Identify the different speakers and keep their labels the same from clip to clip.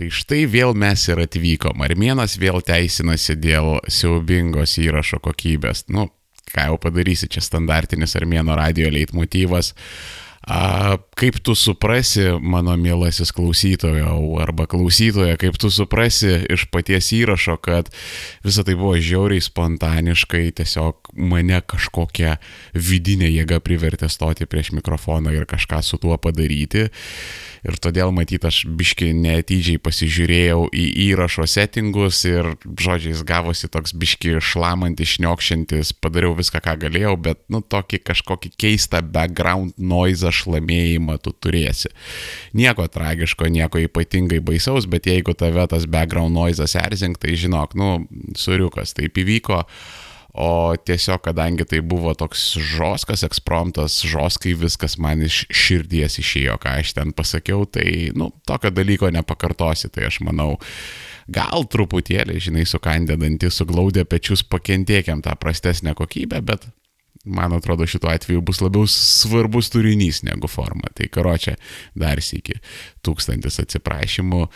Speaker 1: Tai štai vėl mes ir atvykom. Armėnas vėl teisinasi dėl siaubingos įrašo kokybės. Nu, ką jau padarysi, čia standartinis armėno radio leitmotyvas. A, kaip tu suprasi, mano mielasis klausytojo arba klausytoja, kaip tu suprasi iš paties įrašo, kad visa tai buvo žiauriai spontaniškai, tiesiog mane kažkokia vidinė jėga privertė stoti prieš mikrofoną ir kažką su tuo padaryti. Ir todėl matyt aš biški neatidžiai pasižiūrėjau į įrašo settingus ir žodžiais gavosi toks biški šlamantis, šniokščiantis, padariau viską, ką galėjau, bet nu tokį kažkokį keistą background noise šlamėjimą tu turėsi. Nieko tragiško, nieko ypatingai baisaus, bet jeigu tave tas background noise erzink, tai žinok, nu, suriukas, taip įvyko. O tiesiog, kadangi tai buvo toks žoskas ekspromptas, žoskai viskas man iš širdies išėjo, ką aš ten pasakiau, tai, nu, tokio dalyko nepakartosi, tai aš manau, gal truputėlį, žinai, sukandę dantį, suglaudę pečius, pakentėkiam tą prastesnę kokybę, bet man atrodo šituo atveju bus labiau svarbus turinys negu forma. Tai karočią dar sėki tūkstantis atsiprašymų,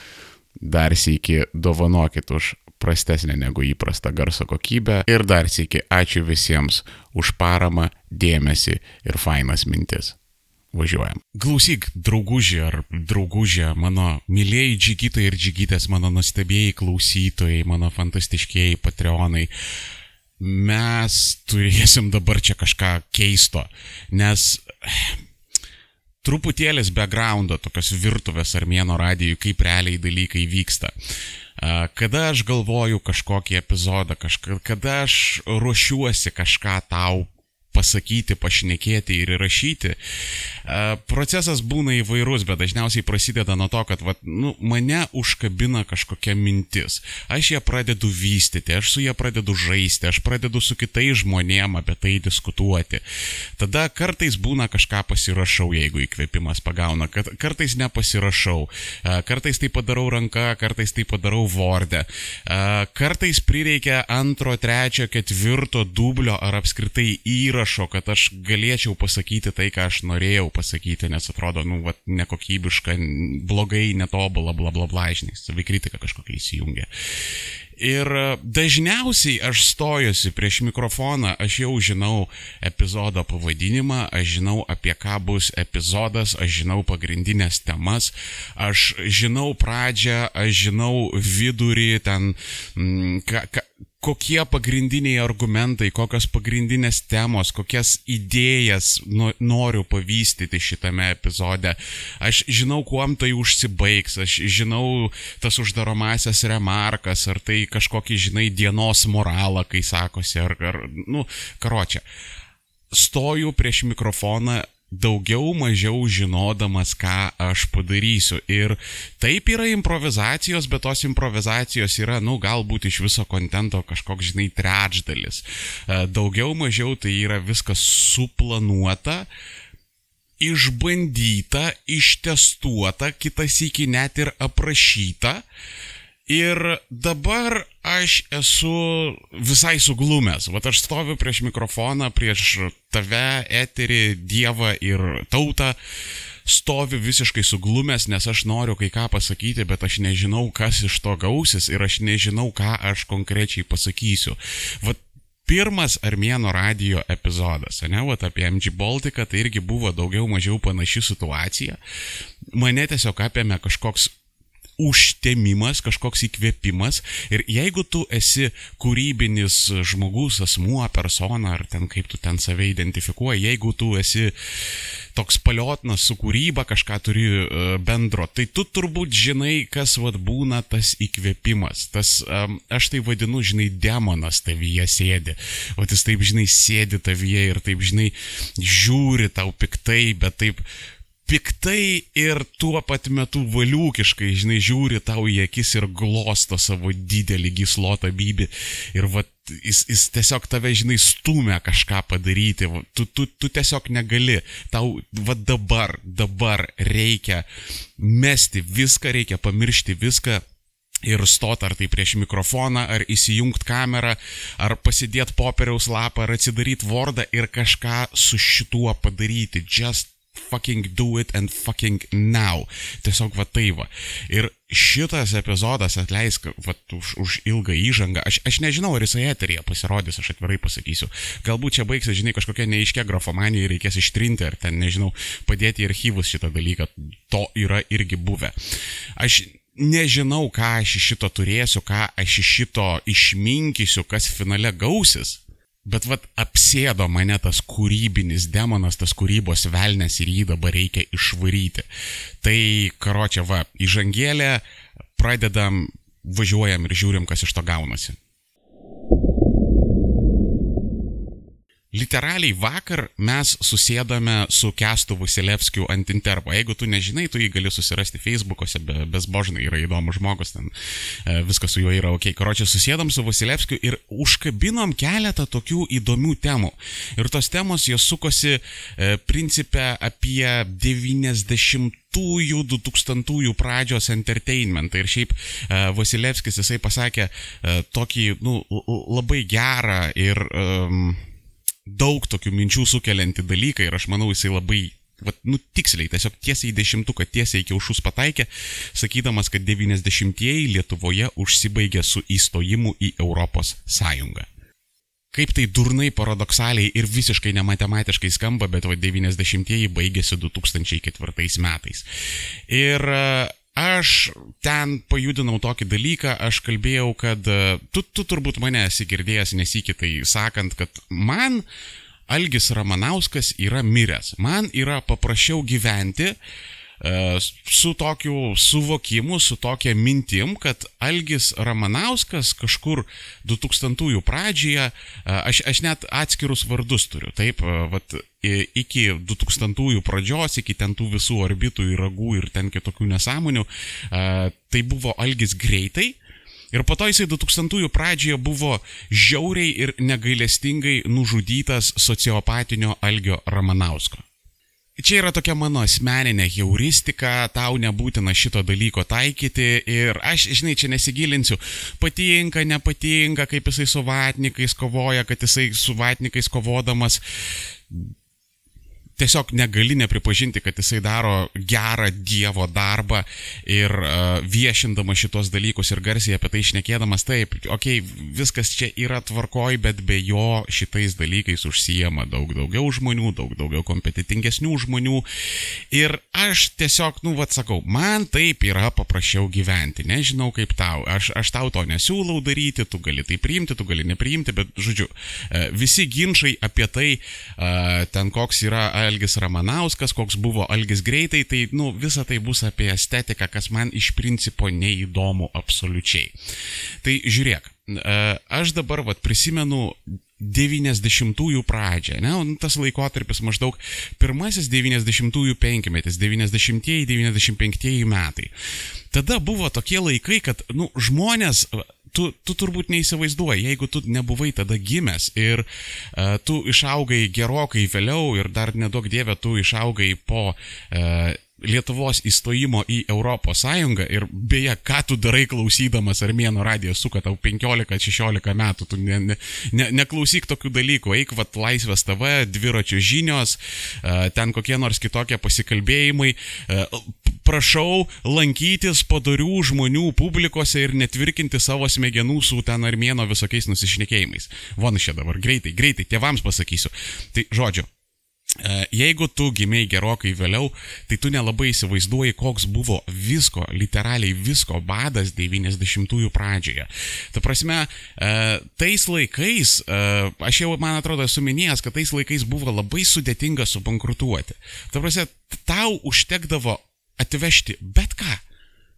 Speaker 1: dar sėki dovanokit už prastesnė negu įprasta garso kokybė. Ir dar sėki ačiū visiems už paramą, dėmesį ir fainas mintis. Važiuojam. Klausyk, draugužė ar draugužė, mano mylėjai džigitai ir džigytės, mano nustebėjai klausytojai, mano fantastiškiai patreonai mes turėsim dabar čia kažką keisto, nes truputėlis backgroundo, tokios virtuvės armėno radijų, kaip realiai dalykai vyksta. Kada aš galvoju kažkokį epizodą, kažka, kada aš ruošiuosi kažką tau pasakyti, pašnekėti ir įrašyti. Procesas būna įvairus, bet dažniausiai prasideda nuo to, kad vat, nu, mane užkabina kažkokia mintis. Aš ją pradedu vystyti, aš su ją pradedu žaisti, aš pradedu su kitais žmonėm apie tai diskutuoti. Tada kartais būna kažką pasirašau, jeigu įkvėpimas pagauna, kartais nepasirašau, kartais tai padarau ranka, kartais tai padarau vorde, kartais prireikia antro, trečio, ketvirto dublio ar apskritai įrašo įrašo, kad aš galėčiau pasakyti tai, ką aš norėjau pasakyti, nes atrodo, nu, va, nekokybiška, blogai, netobula, bla bla bla, žinai, savikritika kažkokia įsijungia. Ir dažniausiai aš stojusi prieš mikrofoną, aš jau žinau epizodo pavadinimą, aš žinau apie ką bus epizodas, aš žinau pagrindinės temas, aš žinau pradžią, aš žinau vidurį, ten, ka, ka, kokie pagrindiniai argumentai, kokios pagrindinės temos, kokias idėjas noriu pavystyti šitame epizode. Aš žinau, kuom tai užsibaigs, aš žinau tas uždaromasias remarkas, ar tai kažkokį, žinai, dienos moralą, kai sakosi, ar, ar nu, karočią. Stoju prieš mikrofoną daugiau mažiau žinodamas, ką aš padarysiu. Ir taip yra improvizacijos, bet tos improvizacijos yra, nu, galbūt iš viso kontento kažkoks, žinai, trečdalis. E, daugiau mažiau tai yra viskas suplanuota išbandyta, ištestuota, kitas iki net ir aprašyta. Ir dabar aš esu visai suglumęs. Vat aš stoviu prieš mikrofoną, prieš tave, eterį, dievą ir tautą. Stoviu visiškai suglumęs, nes aš noriu kai ką pasakyti, bet aš nežinau, kas iš to gausis ir aš nežinau, ką aš konkrečiai pasakysiu. Vat pirmas Armėno radio epizodas, ne, vat apie MG Baltiką, tai irgi buvo daugiau mažiau panaši situacija. Mane tiesiog apėmė kažkoks užtemimas, kažkoks įkvėpimas. Ir jeigu tu esi kūrybinis žmogus, asmuo, persona, ar ten kaip tu ten save identifikuoji, jeigu tu esi toks paliotnas su kūryba, kažką turi e, bendro, tai tu turbūt žinai, kas vad būna tas įkvėpimas. Tas, aš tai vadinu, žinai, demonas tavyje sėdi. O jis taip, žinai, sėdi tavyje ir taip, žinai, žiūri tau piktai, bet taip piktai ir tuo pat metu valiūkiškai, žinai, žiūri tau į akis ir glosto savo didelį gislotą bybį. Ir va, jis, jis tiesiog tave, žinai, stumia kažką padaryti. Va, tu, tu, tu tiesiog negali. Tau, va dabar, dabar reikia mesti viską, reikia pamiršti viską. Ir stot ar tai prieš mikrofoną, ar įsijungti kamerą, ar pasidėti popieriaus lapą, ar atsidaryti Wordą ir kažką su šituo padaryti. Just fucking do it and fucking now. Tiesiog va tai va. Ir šitas epizodas atleisk va, už, už ilgą įžangą. Aš, aš nežinau, ar jisai eterija pasirodys, aš atvirai pasakysiu. Galbūt čia baigsis, žinai, kažkokia neiškia grafomanija ir reikės ištrinti, ar ten, nežinau, padėti į archyvus šitą dalyką. To yra irgi buvę. Aš nežinau, ką aš iš šito turėsiu, ką aš iš šito išminkysiu, kas finale gausis. Bet vad apsėdo mane tas kūrybinis demonas, tas kūrybos velnės ir jį dabar reikia išvaryti. Tai, karočią, va, įžangėlė, pradedam, važiuojam ir žiūrim, kas iš to gaunasi. Literaliai vakar mes susėdome su Kestu Vasilevskiu ant intervo. Jeigu tu nežinai, tu jį gali susirasti Facebook'ose, be, bezbožnai yra įdomus žmogus, ten e, viskas su juo yra ok. Karočią susėdam su Vasilevskiu ir užkabinom keletą tokių įdomių temų. Ir tos temos jos sukosi e, principę apie 90 2000-ųjų pradžios entertainmentą. Ir šiaip uh, Vasilevskis jisai pasakė uh, tokį, nu, labai gerą ir um, daug tokių minčių sukelianti dalykai ir aš manau jisai labai vat, nu, tiksliai, tiesiog tiesiai į dešimtuką, tiesiai į kiaušus pataikė, sakydamas, kad 90-ieji Lietuvoje užsibaigė su įstojimu į Europos Sąjungą. Kaip tai durnai paradoksaliai ir visiškai nematematiškai skamba, bet va 90-ieji baigėsi 2004 metais. Ir Aš ten pajudinau tokį dalyką, aš kalbėjau, kad e, tu, tu turbūt mane esi girdėjęs nesikitai sakant, kad man Algis Ramanauskas yra miręs. Man yra paprasčiau gyventi, uh, su tokiu suvokimu, su tokia mintim, kad Algis Ramanauskas kažkur 2000-ųjų pradžioje, e, aš, aš net atskirus vardus turiu, taip, e, vat, iki 2000-ųjų pradžios, iki ten tų visų orbitų ir ragų ir ten kitokių nesąmonių, tai buvo Algis greitai, Ir po to jisai 2000-ųjų pradžioje buvo žiauriai ir negailestingai nužudytas sociopatinio Algio Ramanausko. Čia yra tokia mano asmeninė heuristika, tau nebūtina šito dalyko taikyti ir aš, žinai, čia nesigilinsiu, patinka, nepatinka, kaip jisai su vatnikais kovoja, kad jisai su vatnikais kovodamas tiesiog negali nepripažinti, kad jisai daro gerą Dievo darbą ir uh, viešindamas šitos dalykus ir garsiai apie tai išnekėdamas, taip, okei, okay, viskas čia yra tvarkoj, bet be jo šitais dalykais užsijama daug daugiau žmonių, daug daugiau kompetitingesnių žmonių. Ir aš tiesiog, nu, vad sakau, man taip yra paprasčiau gyventi, nežinau kaip tau, aš, aš tau to nesiūlau daryti, tu gali tai priimti, tu gali nepriimti, bet, žodžiu, uh, visi ginčiai apie tai, uh, ten koks yra Algis Ramanauskas, koks buvo Algis greitai, tai, nu, visa tai bus apie estetiką, kas man iš principo neįdomu absoliučiai. Tai žiūrėk, e, aš dabar, vad, prisimenu 90-ųjų pradžią, ne, nu, tas laikotarpis maždaug pirmasis 90-ųjų penkmetis, 90-ieji, 95-ieji metai. Tada buvo tokie laikai, kad, nu, žmonės tu, tu turbūt neįsivaizduoji, jeigu tu nebuvai tada gimęs ir uh, tu išaugai gerokai vėliau ir dar nedaug dievė tu išaugai po uh, Lietuvos įstojimo į Europos Sąjungą ir beje, ką tu darai klausydamas Armėno radijo, suka tau 15-16 metų, tu ne, ne, ne, neklausyk tokių dalykų, eik vat Laisvės TV, dviračio žinios, ten kokie nors kitokie pasikalbėjimai. Prašau lankytis padarių žmonių publikose ir netvirkinti savo smegenų su ten Armėno visokiais nusišnekėjimais. Von čia dabar, greitai, greitai, tėvams pasakysiu. Tai žodžiu, jeigu tu gimiai gerokai vėliau, tai tu nelabai įsivaizduoji, koks buvo visko, literaliai visko badas 90-ųjų pradžioje. Ta prasme, e, tais laikais, e, aš jau, man atrodo, esu minėjęs, kad tais laikais buvo labai sudėtinga subankrutuoti. Ta prasme, tau užtekdavo atvežti bet ką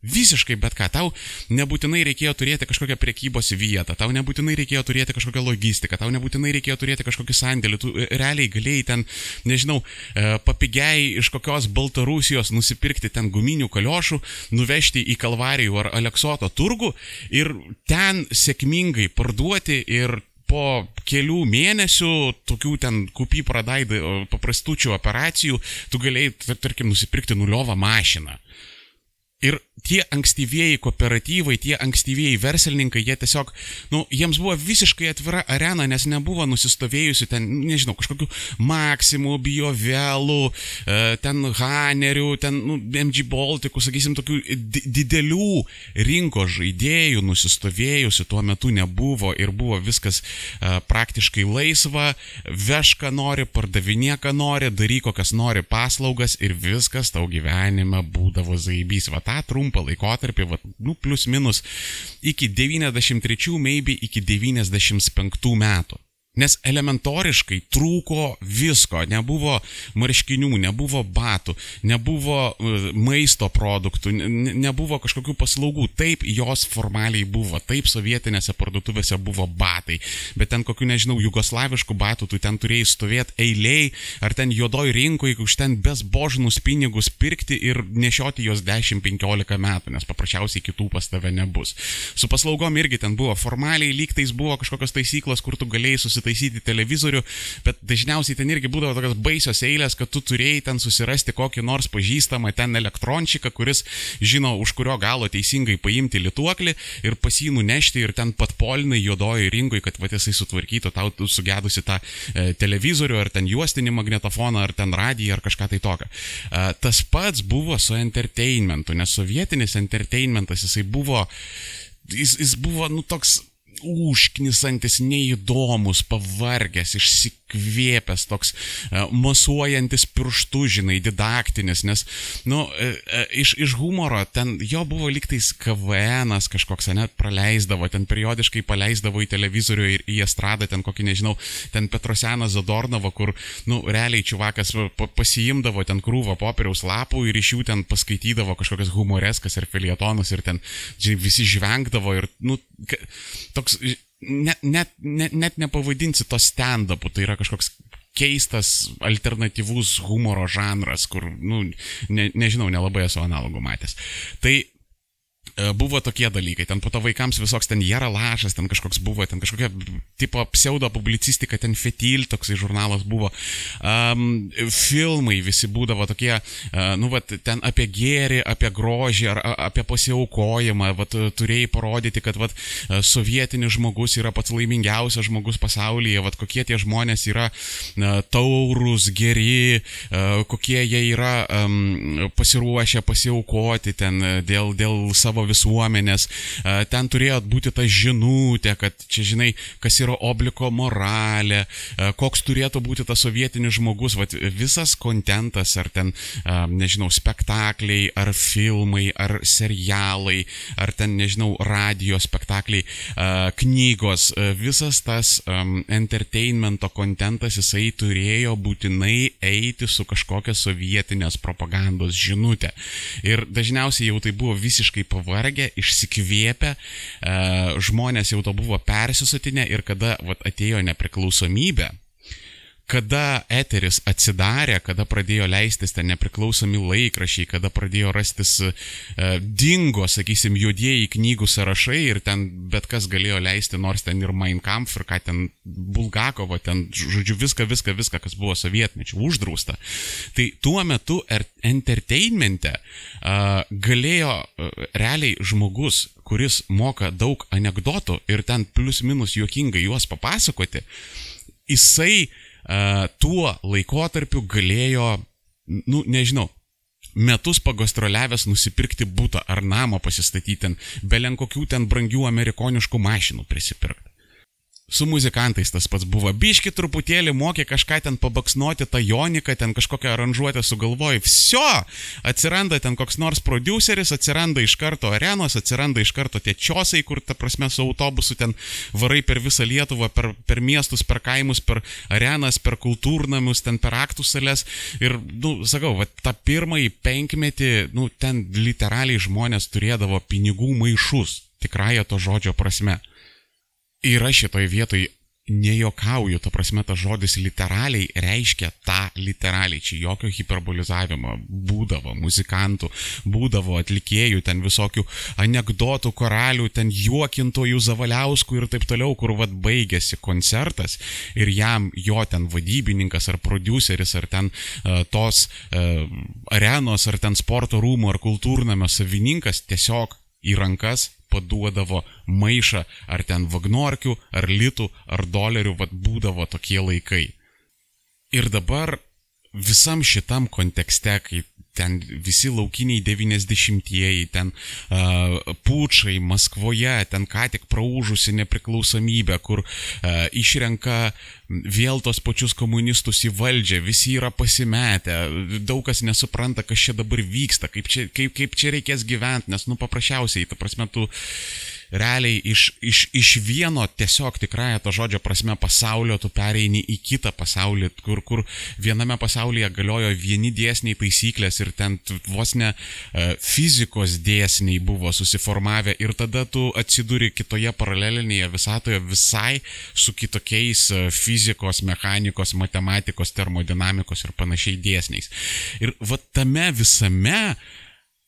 Speaker 1: Visiškai bet ką. Tau nebūtinai reikėjo turėti kažkokią priekybos vietą, tau nebūtinai reikėjo turėti kažkokią logistiką, tau nebūtinai reikėjo turėti kažkokį sandėlį. Tu e, realiai galėjai ten, nežinau, e, papigiai iš kokios Baltarusijos nusipirkti ten guminių kaliošų, nuvežti į Kalvarijų ar Aleksoto turgų ir ten sėkmingai parduoti ir po kelių mėnesių, tokių ten kupy pradaidai paprastučių operacijų, tu galėjai, tarkim, nusipirkti nuliovą mašiną Ir tie ankstyvieji kooperatyvai, tie ankstyvieji verslininkai, jie tiesiog, nu, jiems buvo visiškai atvira arena, nes nebuvo nusistovėjusių ten, nežinau, kažkokių maksimų, biovelų, e, ten hanerių, ten, nu, MG Baltikų, sakysim, tokių didelių rinkos žaidėjų nusistovėjusių tuo metu nebuvo ir buvo viskas e, praktiškai laisva, veška nori, pardavinė ką nori, daryk kokias nori paslaugas ir viskas tau gyvenime būdavo zaibys. Va tą trumpą laikotarpį, va, nu, plus minus iki 93, maybe iki 95 metų. Nes elementoriškai trūko visko, nebuvo marškinių, nebuvo batų, nebuvo e, maisto produktų, nebuvo kažkokių paslaugų. Taip, jos formaliai buvo, taip, sovietinėse parduotuvėse buvo batai, bet ten kokių, nežinau, jugoslaviškų batų tu ten turėjai stovėti eiliai, ar ten juodoj rinkoje už ten bezbožnus pinigus pirkti ir nešioti juos 10-15 metų, nes paprasčiausiai kitų pas tave nebus. Su paslaugom irgi ten buvo formaliai, lygtais buvo kažkokios taisyklos, kur tu galėjai susitikti įsitaisyti televizorių, bet dažniausiai ten irgi būdavo tokios baisios eilės, kad tu turėjai ten susirasti kokį nors pažįstamą ten elektrončiką, kuris žino, už kurio galo teisingai paimti lituoklį ir pas jį nunešti ir ten pat polinai juodoji rinkoje, kad va jisai sutvarkytų tau sugedusi tą e, televizorių ar ten juostinį magnetofoną ar ten radiją ar kažką tai tokio. E, tas pats buvo su entertainmentu, nes sovietinis entertainmentas jisai buvo jis, jis buvo, nu, toks užknisantis, neįdomus, pavargęs, išsikvėpęs, toks uh, masuojantis pirštų, žinai, didaktinis, nes, nu, uh, iš, iš humoro ten jo buvo liktais KVNas kažkoks, net praleisdavo, ten periodiškai paleisdavo į televizorių ir į estradą, ten kokį, nežinau, ten Petroseną Zadornovą, kur, nu, realiai čiuvakas pasiimdavo ten krūvą popieriaus lapų ir iš jų ten paskaitydavo kažkokias humoreskas ir filietonus ir ten žinai, visi žvengdavo ir, nu, toks toks, net, net, net, net nepavadinsi to stand-upu, tai yra kažkoks keistas alternatyvus humoro žanras, kur, nu, ne, nežinau, nelabai esu analogų matęs. Tai buvo tokie dalykai, ten po to vaikams visoks ten Jera Lašas, ten kažkoks buvo, ten kažkokia tipo pseudo publicistika, ten Fetil toksai žurnalas buvo, um, filmai visi būdavo tokie, uh, nu, vat, ten apie gėrį, apie grožį ar apie pasiaukojimą, vat, turėjai parodyti, kad vat, sovietinis žmogus yra pats laimingiausias žmogus pasaulyje, vat, kokie tie žmonės yra uh, taurus, geri, uh, kokie jie yra um, pasiruošę pasiaukoti ten dėl, dėl savo visuomenės, ten turėjo būti ta žinutė, kad čia žinai, kas yra obliko moralė, koks turėtų būti tas sovietinis žmogus, Vat, visas kontentas, ar ten, nežinau, spektakliai, ar filmai, ar serialai, ar ten, nežinau, radio spektakliai, knygos, visas tas entertainmento kontentas, jisai turėjo būtinai eiti su kažkokia sovietinės propagandos žinutė. Ir dažniausiai jau tai buvo visiškai pavojinga pavargę, išsikvėpę, e, žmonės jau to buvo persisotinę ir kada vat, atėjo nepriklausomybė, kada eteris atsidarė, kada pradėjo leistis ten nepriklausomi laikrašiai, kada pradėjo rastis e, dingo, sakysim, juodieji knygų sąrašai ir ten bet kas galėjo leisti, nors ten ir Mein Kampf, ir ką ten Bulgakovo, ten, žodžiu, viską, viską, viską, kas buvo sovietmečių, uždrausta. Tai tuo metu er, entertainmente e, galėjo e, realiai žmogus, kuris moka daug anegdotų ir ten plus minus juokingai juos papasakoti, jisai tuo laikotarpiu galėjo, nu, nežinau, metus pagastroliavęs nusipirkti būtą ar namą pasistatyti ten, belen kokių ten brangių amerikoniškų mašinų prisipirkti su muzikantais tas pats buvo. Biški truputėlį mokė kažką ten pabaksnuoti tą joniką, ten kažkokią aranžuotę sugalvoji. Vsio! Atsiranda ten koks nors produceris, atsiranda iš karto arenos, atsiranda iš karto tie čiosai, kur, ta prasme, su autobusu ten varai per visą Lietuvą, per, per miestus, per kaimus, per arenas, per kultūrnamius, ten per aktų sales. Ir, nu, sakau, va, tą pirmąjį penkmetį, nu, ten literaliai žmonės turėdavo pinigų maišus, tikrąją to žodžio prasme yra šitoj vietoj nejokauju, ta prasme, tas žodis literaliai reiškia tą literaliai, čia jokio hiperbolizavimo būdavo, muzikantų, būdavo atlikėjų, ten visokių anegdotų, koralių, ten juokintojų, zavaliauskų ir taip toliau, kur vad baigėsi koncertas ir jam jo ten vadybininkas ar produceris ar ten uh, tos uh, arenos ar ten sporto rūmų ar kultūrnamio savininkas tiesiog į rankas paduodavo maišą ar ten vagnorkių, ar litų, ar dolerių, vad būdavo tokie laikai. Ir dabar visam šitam kontekste, kai ten visi laukiniai 90-ieji, ten uh, pučiai Maskvoje, ten ką tik praūžusi nepriklausomybė, kur uh, išrenka vėl tos pačius komunistus į valdžią, visi yra pasimetę, daug kas nesupranta, kas čia dabar vyksta, kaip čia, kaip, kaip čia reikės gyventi, nes, nu, paprasčiausiai, ta prasme, tu realiai iš, iš, iš vieno tiesiog tikrąją to žodžio prasme pasaulio tu pereini į kitą pasaulį, kur, kur viename pasaulyje galiojo vieni dėsniai taisyklės ir ten vos ne uh, fizikos dėsniai buvo susiformavę ir tada tu atsiduri kitoje paralelinėje visatoje visai su kitokiais uh, fizikos, mechanikos, matematikos, termodinamikos ir panašiai dėsniais. Ir va tame visame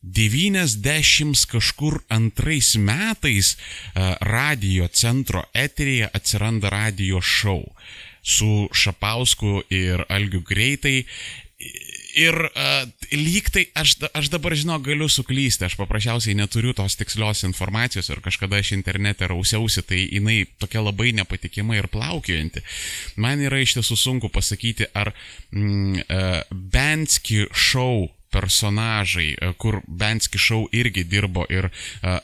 Speaker 1: 90 kažkur antrais metais e, radio centro eterėje atsiranda radio šou su Šapausku ir Algiu greitai. Ir uh, lyg tai aš, aš dabar žinau, galiu suklysti, aš paprasčiausiai neturiu tos tikslios informacijos ir kažkada aš internete rausiausi, tai jinai tokia labai nepatikima ir plaukiojanti. Man yra iš tiesų sunku pasakyti, ar mm, uh, Benski šou personažai, e, kur Benski šou irgi dirbo ir e,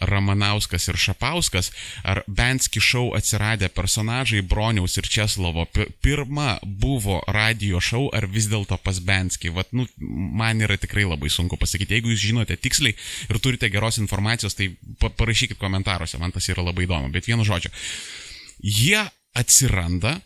Speaker 1: Ramanauskas ir Šapauskas, ar Benski šou atsiradę personažai Broniaus ir Česlovo pirma buvo radio šou, ar vis dėlto pas Benski. Vat, nu, man yra tikrai labai sunku pasakyti. Jeigu jūs žinote tiksliai ir turite geros informacijos, tai parašykit komentaruose, man tas yra labai įdomu. Bet vienu žodžiu, jie atsiranda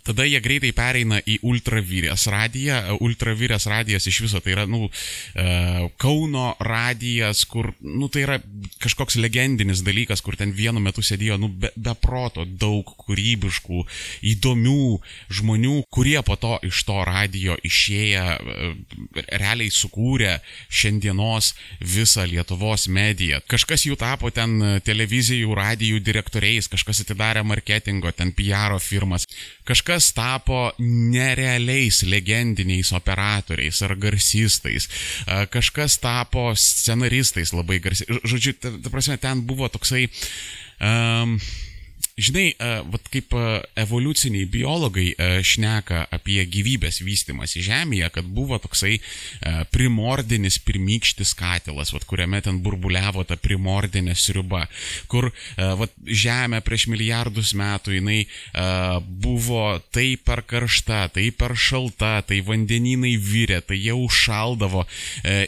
Speaker 1: Tada jie greitai pereina į ultravyrės radiją. Ultravyrės radijas iš viso tai yra, nu, e, Kauno radijas, kur, nu, tai yra kažkoks legendinis dalykas, kur ten vienu metu sėdėjo, nu, be, be proto daug kūrybiškų, įdomių žmonių, kurie po to iš to radijo išėję, e, realiai sukūrė šiandienos visą Lietuvos mediją. Kažkas jų tapo ten televizijų, radijų direktoriais, kažkas atidarė marketingo, ten PR firmas. Kažkas kažkas tapo nerealiais legendiniais operatoriais ar garsistais, kažkas tapo scenaristais labai garsiai. Žodžiu, ta, ta prasme, ten buvo toksai um, Žinai, vat kaip evoliuciniai biologai šneka apie gyvybės vystimąsi Žemėje, kad buvo toksai primordinis pirmykštis katilas, vat, kuriame ten burbuliavo ta primordinė sriuba, kur vat, Žemė prieš milijardus metų jinai buvo taip per karšta, taip per šalta, tai vandeninai vyrė, tai jau užšaldavo,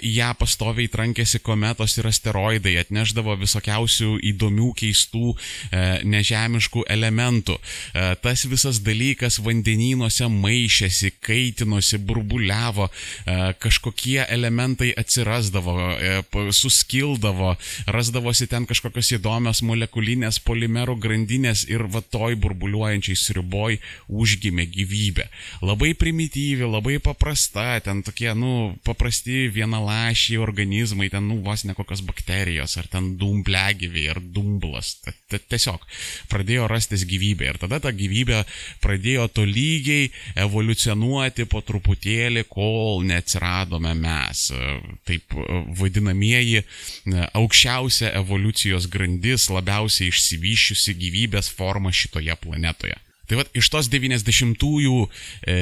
Speaker 1: į ją pastoviai trankėsi kometos ir asteroidai, atneždavo visokiausių įdomių, keistų nežemės žemiškų elementų. E, tas visas dalykas vandenynuose maišėsi, kaitinosi, burbuliavo, e, kažkokie elementai atsirasdavo, e, suskildavo, rasdavosi ten kažkokios įdomios molekulinės polimerų grandinės ir va toj burbuliuojančiai sriboj užgimė gyvybė. Labai primityvi, labai paprasta, ten tokie, nu, paprasti vienalašiai organizmai, ten, nu, vos ne kokios bakterijos, ar ten dumbliagyviai, ar dumblas. Tiesiog pradėjo pradėjo rastis gyvybė. Ir tada ta gyvybė pradėjo tolygiai evoliucionuoti po truputėlį, kol neatsiradome mes. Taip vadinamieji aukščiausia evoliucijos grandis, labiausiai išsivyščiusi gyvybės forma šitoje planetoje. Tai vad iš tos 90-ųjų e,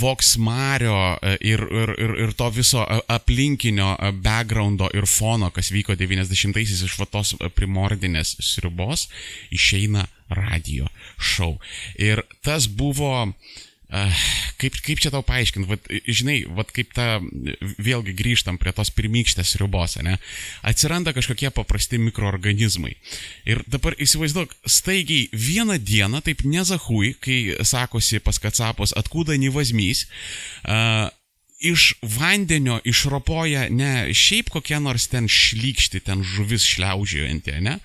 Speaker 1: Voksmario e, ir, ir, ir, ir to viso aplinkinio backgroundo ir fono, kas vyko 90-aisiais iš va tos primordinės sriubos, išeina radio šou. Ir tas buvo kaip, kaip čia tau paaiškinti, vat, žinai, vat kaip ta, vėlgi grįžtam prie tos pirmykštės ribos, ne, atsiranda kažkokie paprasti mikroorganizmai. Ir dabar įsivaizduok, staigiai vieną dieną, taip nezahui, kai sakosi pas kacapos, atkūda nevazmys, uh, iš vandenio išropoja ne šiaip kokia nors ten šlykšti, ten žuvis šliaužiojanti, ne,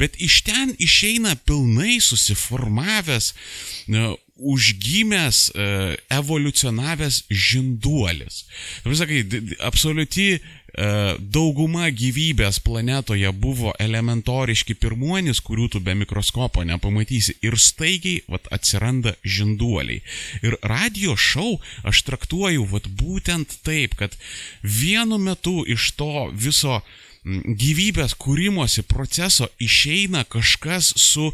Speaker 1: bet iš ten išeina pilnai susiformavęs, užgimęs, e, evoliucionavęs žinduolis. Sakai, absoliuti e, dauguma gyvybės planetoje buvo elementoriški pirmuonis, kurių tu be mikroskopo nepamatysi. Ir staigiai vat, atsiranda žinduoliai. Ir radio šou aš traktuoju vat, būtent taip, kad vienu metu iš to viso gyvybės kūrimosi proceso išeina kažkas su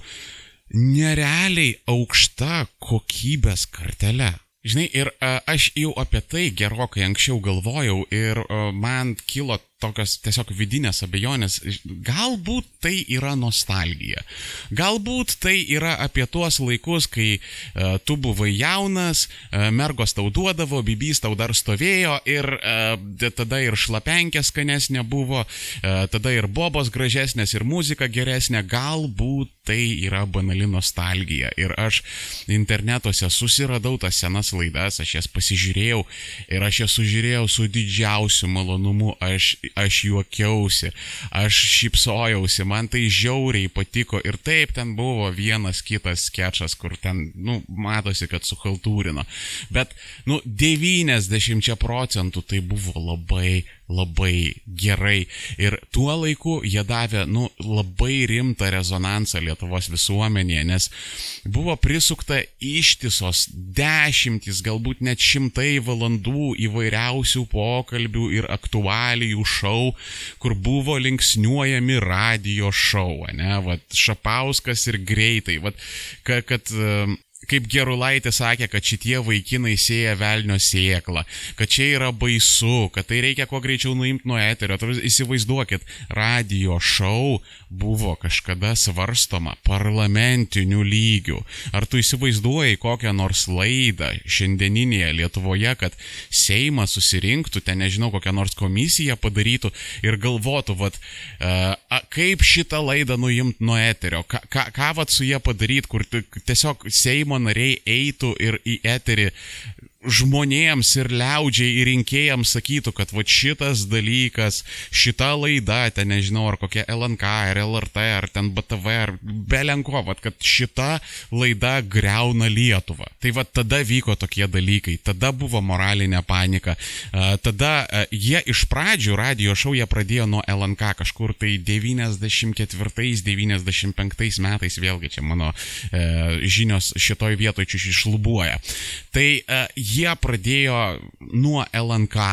Speaker 1: nerealiai aukšta kokybės kartelė. Žinai, ir a, aš jau apie tai gerokai anksčiau galvojau ir a, man kilo tokios tiesiog vidinės abejonės, galbūt tai yra nostalgija. Galbūt tai yra apie tuos laikus, kai uh, tu buvai jaunas, uh, mergos tau duodavo, bibys tau dar stovėjo ir uh, tada ir šlapenkė skanesnė buvo, uh, tada ir bobos gražesnės, ir muzika geresnė. Galbūt tai yra banali nostalgija. Ir aš internetuose susiradau tas senas laidas, aš jas pasižiūrėjau ir aš jas sužiūrėjau su didžiausiu malonumu. Aš aš juokiausi, aš šypsojausi, man tai žiauriai patiko ir taip ten buvo vienas kitas sketšas, kur ten, nu, matosi, kad suhaltūrino. Bet, nu, 90 procentų tai buvo labai labai gerai. Ir tuo laiku jie davė, nu, labai rimtą rezonansą Lietuvos visuomenėje, nes buvo prisukta ištisos dešimtys, galbūt net šimtai valandų įvairiausių pokalbių ir aktualijų šou, kur buvo linksniuojami radio šou, ne, vad, Šapauskas ir greitai, vad, kad, kad kaip Gerulaitis sakė, kad šitie vaikinai sėja velnio sėklą, kad čia yra baisu, kad tai reikia kuo greičiau nuimti nuo eterio. Įsivaizduokit, radio šou buvo kažkada svarstoma parlamentiniu lygiu. Ar tu įsivaizduoji kokią nors laidą šiandieninėje Lietuvoje, kad Seimas susirinktų, ten nežinau, kokią nors komisiją padarytų ir galvotų, vat, uh, kaip šitą laidą nuimti nuo eterio, ką, ką, ką vat su jie padaryti, kur tiesiog Seimo nariai eitų ir į eterį žmonėms ir liaudžiai ir rinkėjams sakytų, kad va šitas dalykas, šita laida, ten nežinau, ar kokia LNK, ar LRT, ar ten BTV, ar belenko, va kad šita laida greuna Lietuvą. Tai va tada vyko tokie dalykai, tada buvo moralinė panika, tada jie iš pradžių radio šau jie pradėjo nuo LNK kažkur tai 94-95 metais, vėlgi čia mano e, žinios šitoj vietoje čia iššlubuoja. Tai e, jie pradėjo nuo LNK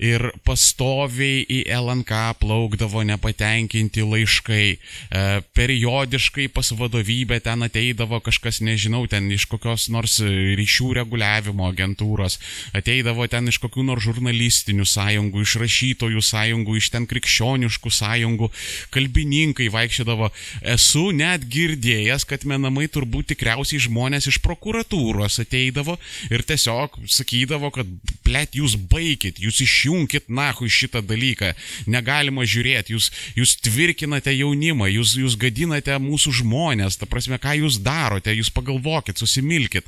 Speaker 1: ir pastoviai į LNK plaukdavo nepatenkinti laiškai. E, periodiškai pas vadovybę ten ateidavo kažkas, nežinau, ten iš kokios nors ryšių reguliavimo agentūros, ateidavo ten iš kokių nors žurnalistinių sąjungų, iš rašytojų sąjungų, iš ten krikščioniškų sąjungų, kalbininkai vaikščiodavo. Esu net girdėjęs, kad menamai turbūt tikriausiai žmonės iš prokuratūros ateidavo ir tiesiog sakydavo, kad, blėt, jūs baigit, jūs išjungkit nahui šitą dalyką, negalima žiūrėti, jūs, jūs tvirkinate jaunimą, jūs, jūs gadinate mūsų žmonės, ta prasme, ką jūs darote, jūs pagalvokit, susimilkit.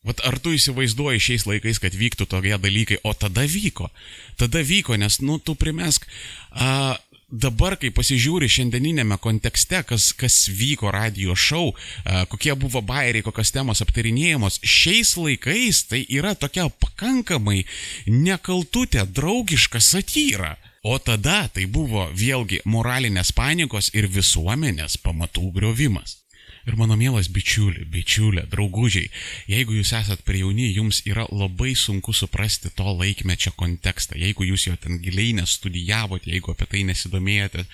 Speaker 1: Vat ar tu įsivaizduoji šiais laikais, kad vyktų tokie dalykai, o tada vyko. Tada vyko, nes, nu, tu primesk, a, dabar, kai pasižiūri šiandieninėme kontekste, kas, kas vyko radio šou, kokie buvo bairiai, kokios temos aptarinėjamos, šiais laikais tai yra tokia pakankamai nekaltutė, draugiška satyra. O tada tai buvo vėlgi moralinės panikos ir visuomenės pamatų griovimas. Ir mano mielas bičiuli, bičiulė, draugužiai, jeigu jūs esat per jauni, jums yra labai sunku suprasti to laikmečio kontekstą. Jeigu jūs jo ten giliai nestudijavote, jeigu apie tai nesidomėjote,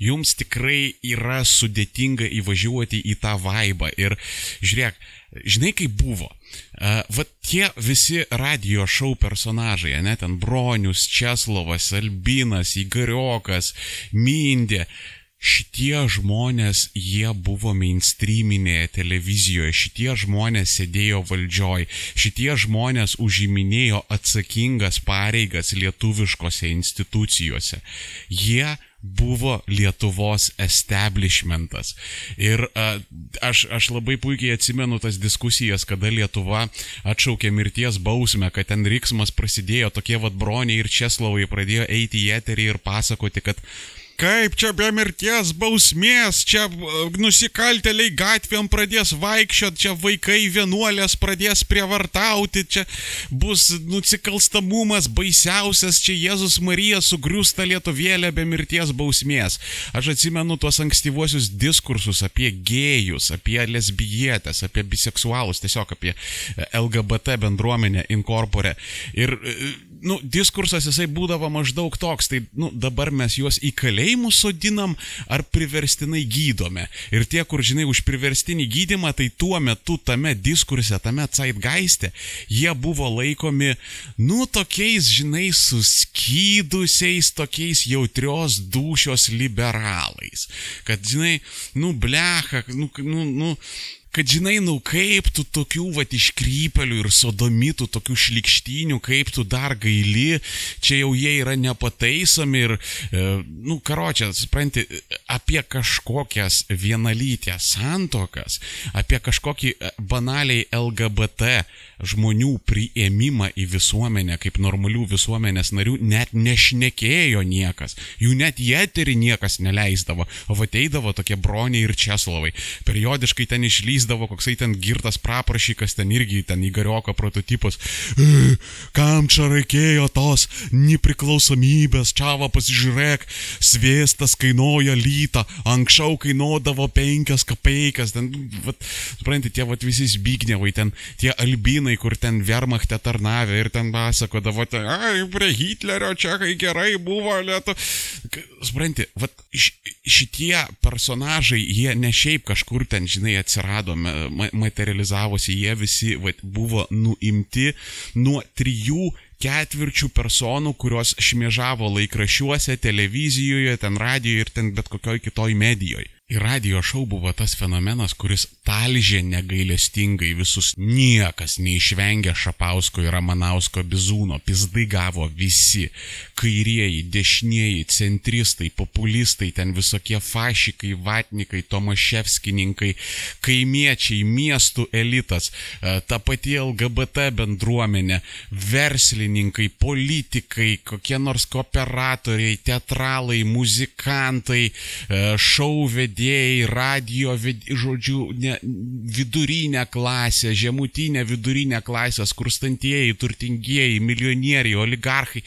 Speaker 1: jums tikrai yra sudėtinga įvažiuoti į tą vaibą. Ir žiūrėk, žinai kaip buvo. Uh, va tie visi radio šou personažai, ne ten Bronius, Česlovas, Albinas, Igariokas, Mindė. Uh, šitie žmonės, jie buvo mainstreaminėje televizijoje, šitie žmonės sėdėjo valdžioj, šitie žmonės užiminėjo atsakingas pareigas lietuviškose institucijose. Jie buvo Lietuvos establishmentas. Ir a, aš, aš labai puikiai atsimenu tas diskusijas, kada Lietuva atšaukė mirties bausmę, kad ten riksmas prasidėjo, tokie vad broniai ir Česlovai pradėjo eiti į eterį ir pasakoti, kad Kaip čia be mirties bausmės, čia e, nusikalteliai gatvėm pradės vaikščiot, čia vaikai vienuolės pradės prievartauti, čia bus nusikalstamumas baisiausias, čia Jėzus Marija sugriūsta lietuvėlė be mirties bausmės. Aš atsimenu tuos ankstyvuosius diskursus apie gėjus, apie lesbietės, apie biseksualus, tiesiog apie e, LGBT bendruomenę inkorporę. Ir e, nu, diskursas jisai būdavo maždaug toks, tai nu, dabar mes juos į kalėjimus sodinam ar priverstinai gydome. Ir tie, kur žinai už priverstinį gydimą, tai tuo metu tame diskurse, tame caitgaiste, jie buvo laikomi, nu, tokiais, žinai, suskydusiais, tokiais jautrios dušios liberalais. Kad, žinai, nu, blecha, nu, nu, nu kad žinai, nu kaip tu tokių va iškrypelių ir sodomitų, tokių šlikštinių, kaip tu dar gaili, čia jau jie yra nepataisomi ir, e, nu, karočią, supranti, apie kažkokias vienalytės santokas, apie kažkokį e, banaliai LGBT žmonių priėmimą į visuomenę kaip normalių visuomenės narių net nešnekėjo niekas. Jų net į eterį niekas neleisdavo, o ateidavo tokie broniai ir česlovai. Periodiškai ten išlyzdavo koksai ten girtas praprašykas, ten irgi ten įgarioko prototipus. E, kam čia reikėjo tos nepriklausomybės, čia va pasižiūrėk, svėstas kainuoja lytą, anksčiau kainuodavo penkias kapeikas, ten, suprantate, tie vat visi zbignevai, ten tie albinai kaimynai, kur ten Wehrmachte tarnavę ir ten pasakodavo, ai, prie Hitlerio čia kai gerai buvo lietu. Supranti, vat, šitie personažai, jie ne šiaip kažkur ten, žinai, atsirado, materializavosi, jie visi vat, buvo nuimti nuo trijų ketvirčių personų, kurios šmėžavo laikrašiuose, televizijoje, ten radijoje ir ten bet kokioj kitoj medijoje. Ir radio šou buvo tas fenomenas, kuris talžė negailestingai visus. Niekas neišvengė Šapausko ir Ramanausko bizūno, pizdai gavo visi. Kairieji, dešinieji, centristai, populistai, ten visokie fašikai, vatnikai, tomaševskininkai, kaimiečiai, miestų elitas, e, ta pati LGBT bendruomenė, verslininkai, politikai, kokie nors kooperatoriai, teatralai, muzikantai, e, vedėjai, radio, ved, žodžiu, ne, vidurinę klasę, žemutinę vidurinę klasę, skurstantieji, turtingieji, milijonieriai, oligarchai,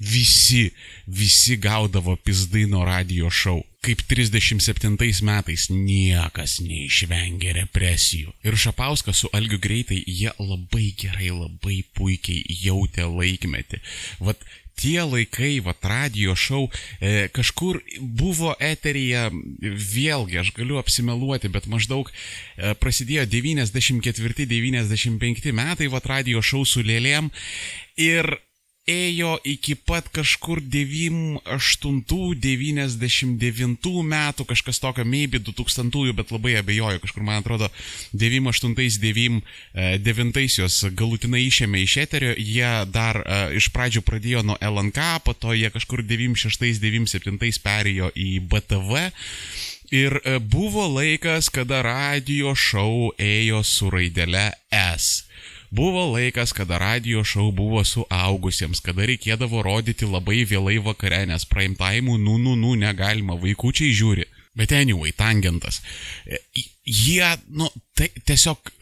Speaker 1: visi, visi gaudavo pizdaino radio šou kaip 37 metais niekas neišvengė represijų. Ir Šapauskas su Algiu greitai jie labai gerai, labai puikiai jautė laikmetį. Vat tie laikai, va, radio šou, e, kažkur buvo eteryje, vėlgi aš galiu apsimeluoti, bet maždaug e, prasidėjo 94-95 metai, va, radio šou su lėlėm. Ir ėjo iki pat kažkur 98-99 metų, kažkas tokio, maybe 2000, bet labai abejoju, kažkur man atrodo 98-99 jos galutinai išėmė iš eterio, jie dar uh, iš pradžių pradėjo nuo LNK, po to jie kažkur 96-97 perėjo į BTV. Ir uh, buvo laikas, kada radio šou ėjo su raidele S. Buvo laikas, kada radio šou buvo suaugusiems, kada reikėdavo rodyti labai vėlai vakare, nes prime time, nu, nu, nu, negalima, vaikučiai žiūri. Bet anyway, tangentas. E, jie, nu, tai tiesiog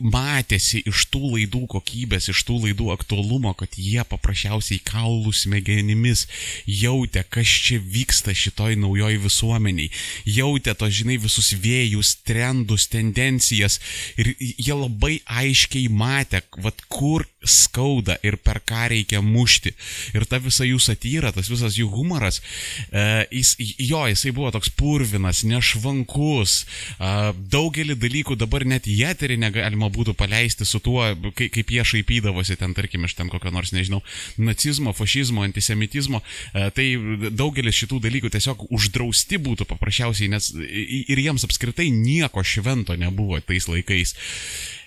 Speaker 1: matėsi iš tų laidų kokybės, iš tų laidų aktualumo, kad jie paprasčiausiai kaulų smegenimis jautė, kas čia vyksta šitoj naujoj visuomeniai, jautė to, žinai, visus vėjus, trendus, tendencijas. Ir jie labai aiškiai matė, vad kur skauda ir per ką reikia mušti. Ir ta visa jų satyra, tas visas jų humoras, e, jis, jo, jisai buvo toks purvinas, nešvankus, e, daugelį dalykų dabar net į eterį negalima būtų paleisti su tuo, kaip, kaip jie šaipydavosi ten, tarkim, iš ten kokio nors, nežinau, nacizmo, fašizmo, antisemitizmo, e, tai daugelis šitų dalykų tiesiog uždrausti būtų paprasčiausiai, nes ir jiems apskritai nieko švento nebuvo tais laikais.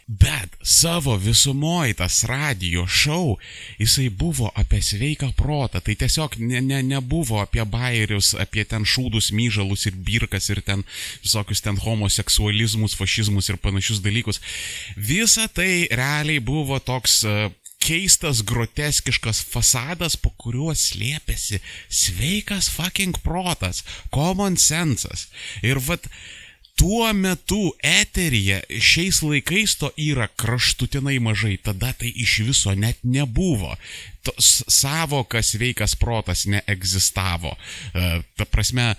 Speaker 1: Bet savo visumoje tas radio šou, jisai buvo apie sveiką protą. Tai tiesiog ne, ne, nebuvo apie bairius, apie ten šūdus, myžalus ir birkas ir ten visokius ten homoseksualizmus, fašizmus ir panašius dalykus. Visa tai realiai buvo toks uh, keistas, groteskiškas fasadas, po kuriuo slėpėsi sveikas fucking protas, common sensas. Ir vad, tuo metu eteryje šiais laikais to yra kraštutinai mažai, tada tai iš viso net nebuvo. To, savoka sveikas protas neegzistavo. E, ta prasme,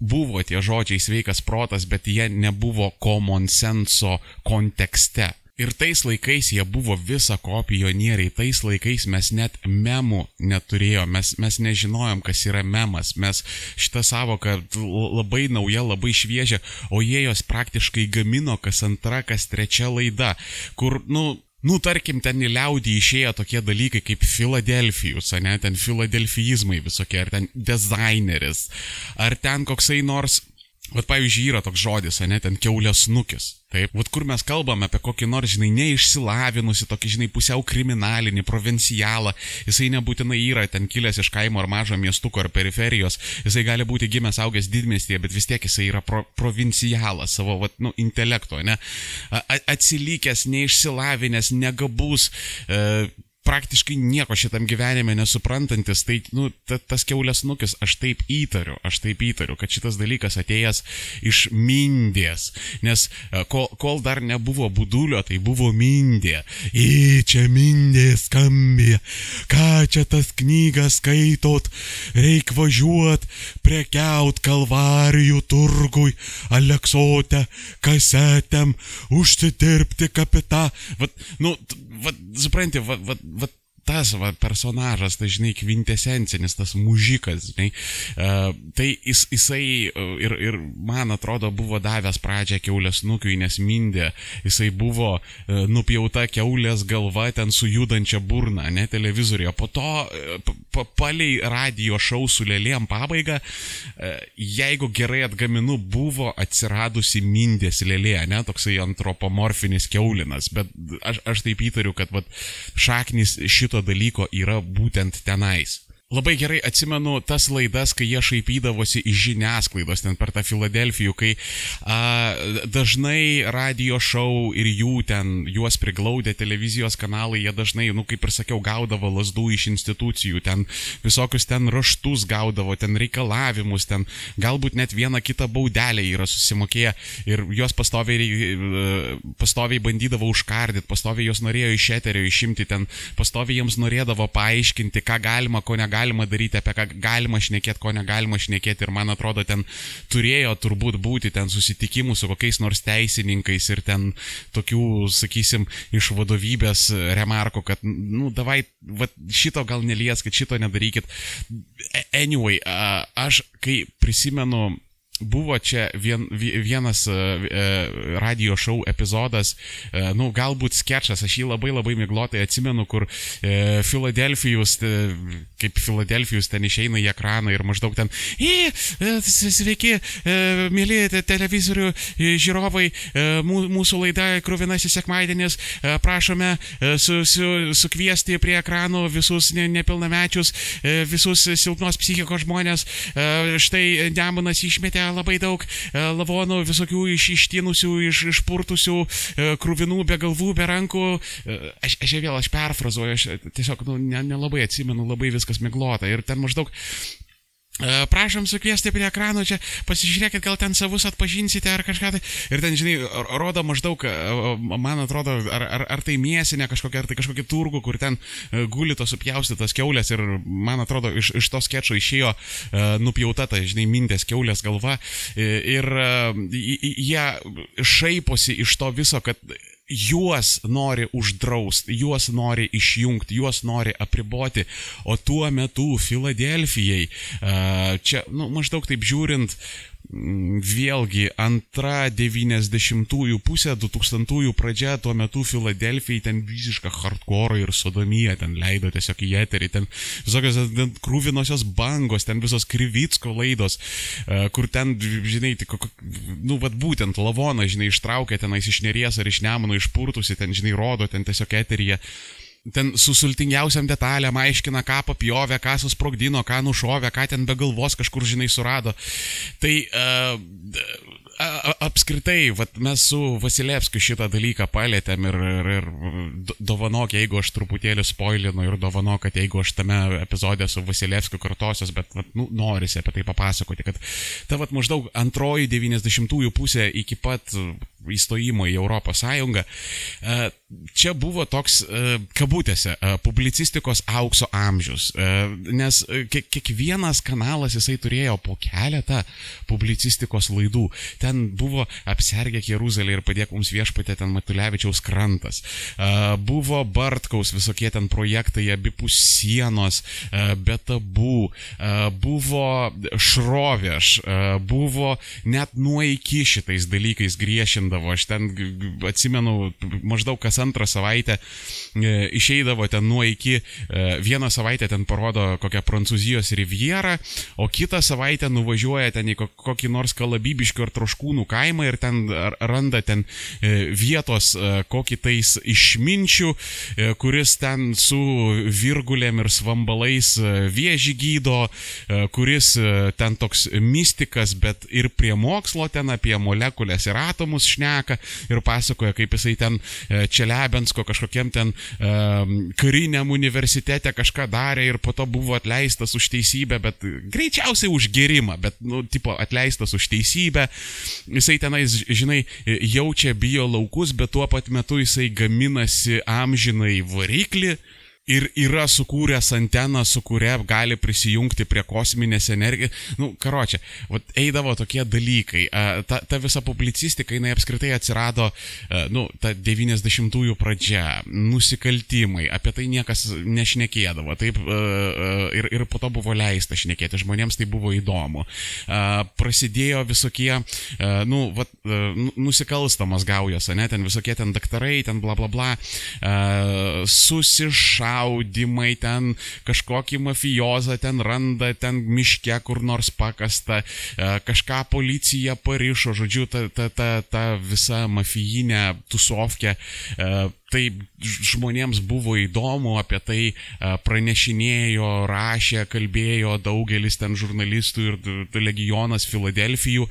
Speaker 1: buvo tie žodžiai sveikas protas, bet jie nebuvo common senso kontekste. Ir tais laikais jie buvo visa ko pionieriai, tais laikais mes net memų neturėjom, mes, mes nežinojom, kas yra memas, mes šitą savoką labai nauja, labai šviežia, o jie jos praktiškai gamino kas antra, kas trečia laida, kur, nu, Nu, tarkim, ten į liaudį išėjo tokie dalykai kaip Filadelfijus, ne, ten filadelfijizmai visokie, ar ten dizaineris, ar ten koksai nors Vat pavyzdžiui, yra toks žodis, ne, ten keulės nukis. Taip, vat kur mes kalbame apie kokį nors, žinai, neišsilavinusi, tokį, žinai, pusiau kriminalinį, provincialą, jisai nebūtinai yra ten kilęs iš kaimo ar mažo miestuko ar periferijos, jisai gali būti gimęs augęs didmiestyje, bet vis tiek jisai yra pro, provincialas savo, vat, nu, intelekto, ne, atsilikęs, neišsilavinęs, negabus, e, praktiškai nieko šitam gyvenime nesuprantantis, tai, nu, ta, tas keulės nukis, aš taip įtariu, aš taip įtariu, kad šitas dalykas atėjęs iš mindės, nes e, kol, kol dar nebuvo budulio, tai buvo mindė. Į čia mindė skambė, ką čia tas knygas skaitot, reik važiuot, prekiaut kalvarijų turgui, aleksote, kasetėm, užsidirbti kapitą. Vat, nu, vat, supranti, vat, vat tas va, personažas, tai žinai, kvintesencinis, tas mužikas, žinai, uh, tai jis, jisai uh, ir, ir, man atrodo, buvo davęs pradžią keulės nukiui, nes mindė, jisai buvo uh, nupjauta keulės galva ten su judančia burna, ne televizoriuje, po to uh, paliai radio šau su lėlėm pabaiga, uh, jeigu gerai atgaminu, buvo atsiradusi mindės lėlė, ne toksai antropomorfinis keulinas, bet aš, aš taip įtariu, kad vat, šaknis šito šito dalyko yra būtent tenais. Labai gerai atsimenu tas laidas, kai jie šaipydavosi iš žiniasklaidos, ten per tą Filadelfijų, kai a, dažnai radio šou ir jų ten, juos priglaudę televizijos kanalai, jie dažnai, nu kaip ir sakiau, gaudavo lasdų iš institucijų, ten visokius ten raštus gaudavo, ten reikalavimus, ten galbūt net vieną kitą baudelę yra susimokėję ir juos pastoviai, e, pastoviai bandydavo užkardyti, pastoviai juos norėjo iš eterio išimti, ten pastoviai jiems norėdavo paaiškinti, ką galima, ko negalima galima daryti, apie ką galima šnekėti, ko negalima šnekėti. Ir man atrodo, ten turėjo turbūt būti ten susitikimų su kokiais nors teisininkais ir ten tokių, sakysim, iš vadovybės remarko, kad, nu, davai, va, šito gal nelieskit, šito nedarykit. Anyway, aš kai prisimenu buvo čia vien, vienas uh, radio šou epizodas, uh, nu, galbūt sketšas, aš jį labai labai miglotai atsimenu, kur Filadelfijus, kaip Filadelfijus ten išeina į ekraną ir maždaug ten, į, sveiki, mėly televizorių žiūrovai, mūsų laida Kruvinasis sekmadienis, prašome su, su, sukviesti prie ekranų visus ne, nepilnamečius, visus silpnos psichikos žmonės, štai Nemunas išmetė labai daug e, lavonų visokių iš ištinusių, iš, išpurtusių, e, krūvinų, be galvų, be rankų. E, aš, aš vėl, aš perfrazuoju, aš tiesiog nu, nelabai ne atsimenu, labai viskas miglota. Ir ten maždaug prašom sukviesti prie ekrano čia, pasižiūrėkit, gal ten savus atpažinsite ar kažką tai. Ir ten, žinai, rodo maždaug, e, man atrodo, ar, ar, ar tai mėsinė kažkokia, ar tai kažkokia turgų, kur ten e, guli tos supjaustytos keulės ir, man atrodo, iš, iš to skečio išėjo nupjauta ta, žinai, mintės keulės galva. Ir jie šaiposi iš to viso, kad juos nori uždrausti, juos nori išjungti, juos nori apriboti, o tuo metu Filadelfijai, čia, nu, maždaug taip žiūrint, vėlgi antra 90-ųjų pusė, 2000-ųjų pradžia, tuo metu Filadelfijai ten visišką hardcore ir sodomiją ten leido tiesiog į eterį, ten visokios ten krūvinosios bangos, ten visos Krivitsko laidos, e, kur ten, žinai, tik, nu, vad būtent lavoną, žinai, ištraukė tenais iš neries ar iš nemono išpurtusi, ten, žinai, rodo ten tiesiog eteryje ten su sultingiausiam detalėm aiškina, ką papjovė, ką susprogdino, ką nušovė, ką ten be galvos kažkur, žinai, surado. Tai uh, apskritai, vat, mes su Vasilevskiu šitą dalyką palėtėm ir, ir, ir dovanok, jeigu aš truputėlį spoilinu ir dovanok, kad jeigu aš tame epizode su Vasilevskiu kartosios, bet vat, nu, norisi apie tai papasakoti, kad ta vat, maždaug antroji 90-ųjų pusė iki pat įstojimo į Europos Sąjungą, čia buvo toks, kabutėse, publicistikos aukso amžius, nes kiekvienas kanalas jisai turėjo po keletą publicistikos laidų. Ten buvo apsergę Jeruzalę ir padėk mums viešpatė ten Matulevičiaus krantas. Buvo Bartkaus visokie ten projektai, abipus sienos, be tabų, buvo šrovėš, buvo net nuo iki šitais dalykais griešindavo. Aš ten atsimenu, maždaug kas antrą savaitę e, išeidavo ten nuo iki, e, vieną savaitę ten parodo kokią Prancūzijos rivjerą, o kitą savaitę nuvažiuoja ten į kokį nors kalabybiškių ar troškų Traškūnų kaimą ir ten randa ten e, vietos kokį tais išminčių, kuris ten su virgulėm ir svambalais viežį gydo, kuris ten toks mystikas, bet ir prie mokslo ten apie molekulės ir atomus šneka ir pasakoja, kaip jisai ten Čelebensko kažkokiam ten kariniam universitete kažką darė ir po to buvo atleistas už teisybę, bet greičiausiai už gerimą, bet, nu, tipo, atleistas už teisybę. Jisai tenais, žinai, jaučia bio laukus, bet tuo pat metu jisai gaminasi amžinai variklį ir yra sukūręs anteną, su kuria gali prisijungti prie kosminės energijos. Nu, karočią, eidavo tokie dalykai. Ta, ta visa publicistika, jinai apskritai atsirado, nu, ta 90-ųjų pradžia, nusikaltimai, apie tai niekas nešnekėdavo. Taip, ir, ir po to buvo leista šnekėti, žmonėms tai buvo įdomu. Prasidėjo visokie, nu, vat, nu, nusikalstamas gaujas, ne, ten visokie ten daktarai, ten bla bla bla, susišau šaudimai, ten kažkokį mafijozą ten randa, ten miške kur nors pakasta, e, kažką policija parišo, žodžiu, ta, ta, ta, ta visa mafijinė tusovkė. E, tai žmonėms buvo įdomu, apie tai e, pranešinėjo, rašė, kalbėjo daugelis ten žurnalistų ir legionas Filadelfijų.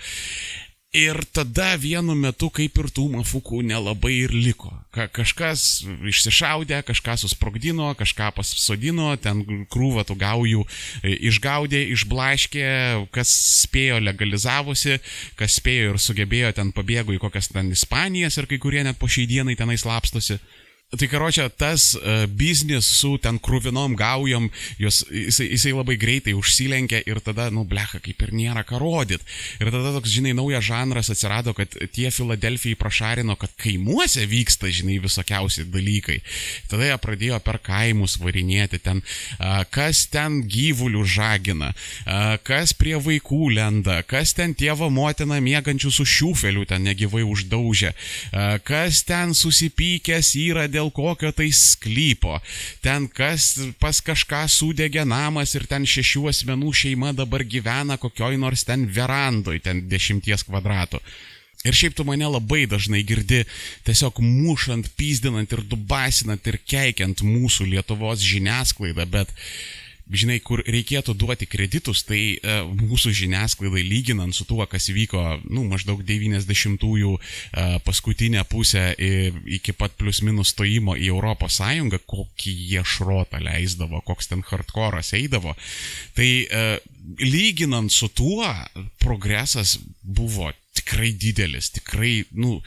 Speaker 1: Ir tada vienu metu kaip ir tų mafukų nelabai ir liko. Ka kažkas išsišaudė, kažką susprogdino, kažką pasodino, ten krūvą tų gaujų e, išgaudė, išblaškė, kas spėjo legalizavosi, kas spėjo ir sugebėjo ten pabėgo į kokias ten Ispanijas ir kai kurie net po šiai dienai tenai slapstosi. Tai karočią, tas uh, biznis su ten krūvinom gaujom, jos, jisai, jisai labai greitai užsilenkė ir tada, nu, blecha, kaip ir nėra ką rodyt. Ir tada toks, žinai, naujas žanras atsirado, kad tie Filadelfijai prašarino, kad kaimuose vyksta, žinai, visokiausi dalykai. Tada jie pradėjo per kaimus varinėti ten, uh, kas ten gyvulių žagina, uh, kas prie vaikų lenda, kas ten tėvo motina mėgančių su šiufeliu ten negyvai uždaužė, kas ten susipykęs yra dėl kokio tai sklypo. Ten kas pas kažką sudegė namas ir ten šešių asmenų šeima dabar gyvena kokioj nors ten verandoj, ten dešimties kvadratų. Ir šiaip tu mane labai dažnai girdi tiesiog mušant, pyzdinant ir dubasinant ir keikiant mūsų Lietuvos žiniasklaidą, bet žinai, kur reikėtų duoti kreditus, tai e, mūsų žiniasklaidai lyginant su tuo, kas vyko, nu, maždaug 90-ųjų e, paskutinę pusę iki pat plus minus stojimo į Europos Sąjungą, kokį jie šrotą leisdavo, koks ten hardcore'as eidavo, tai e, lyginant su tuo, progresas buvo tikrai didelis, tikrai, nu,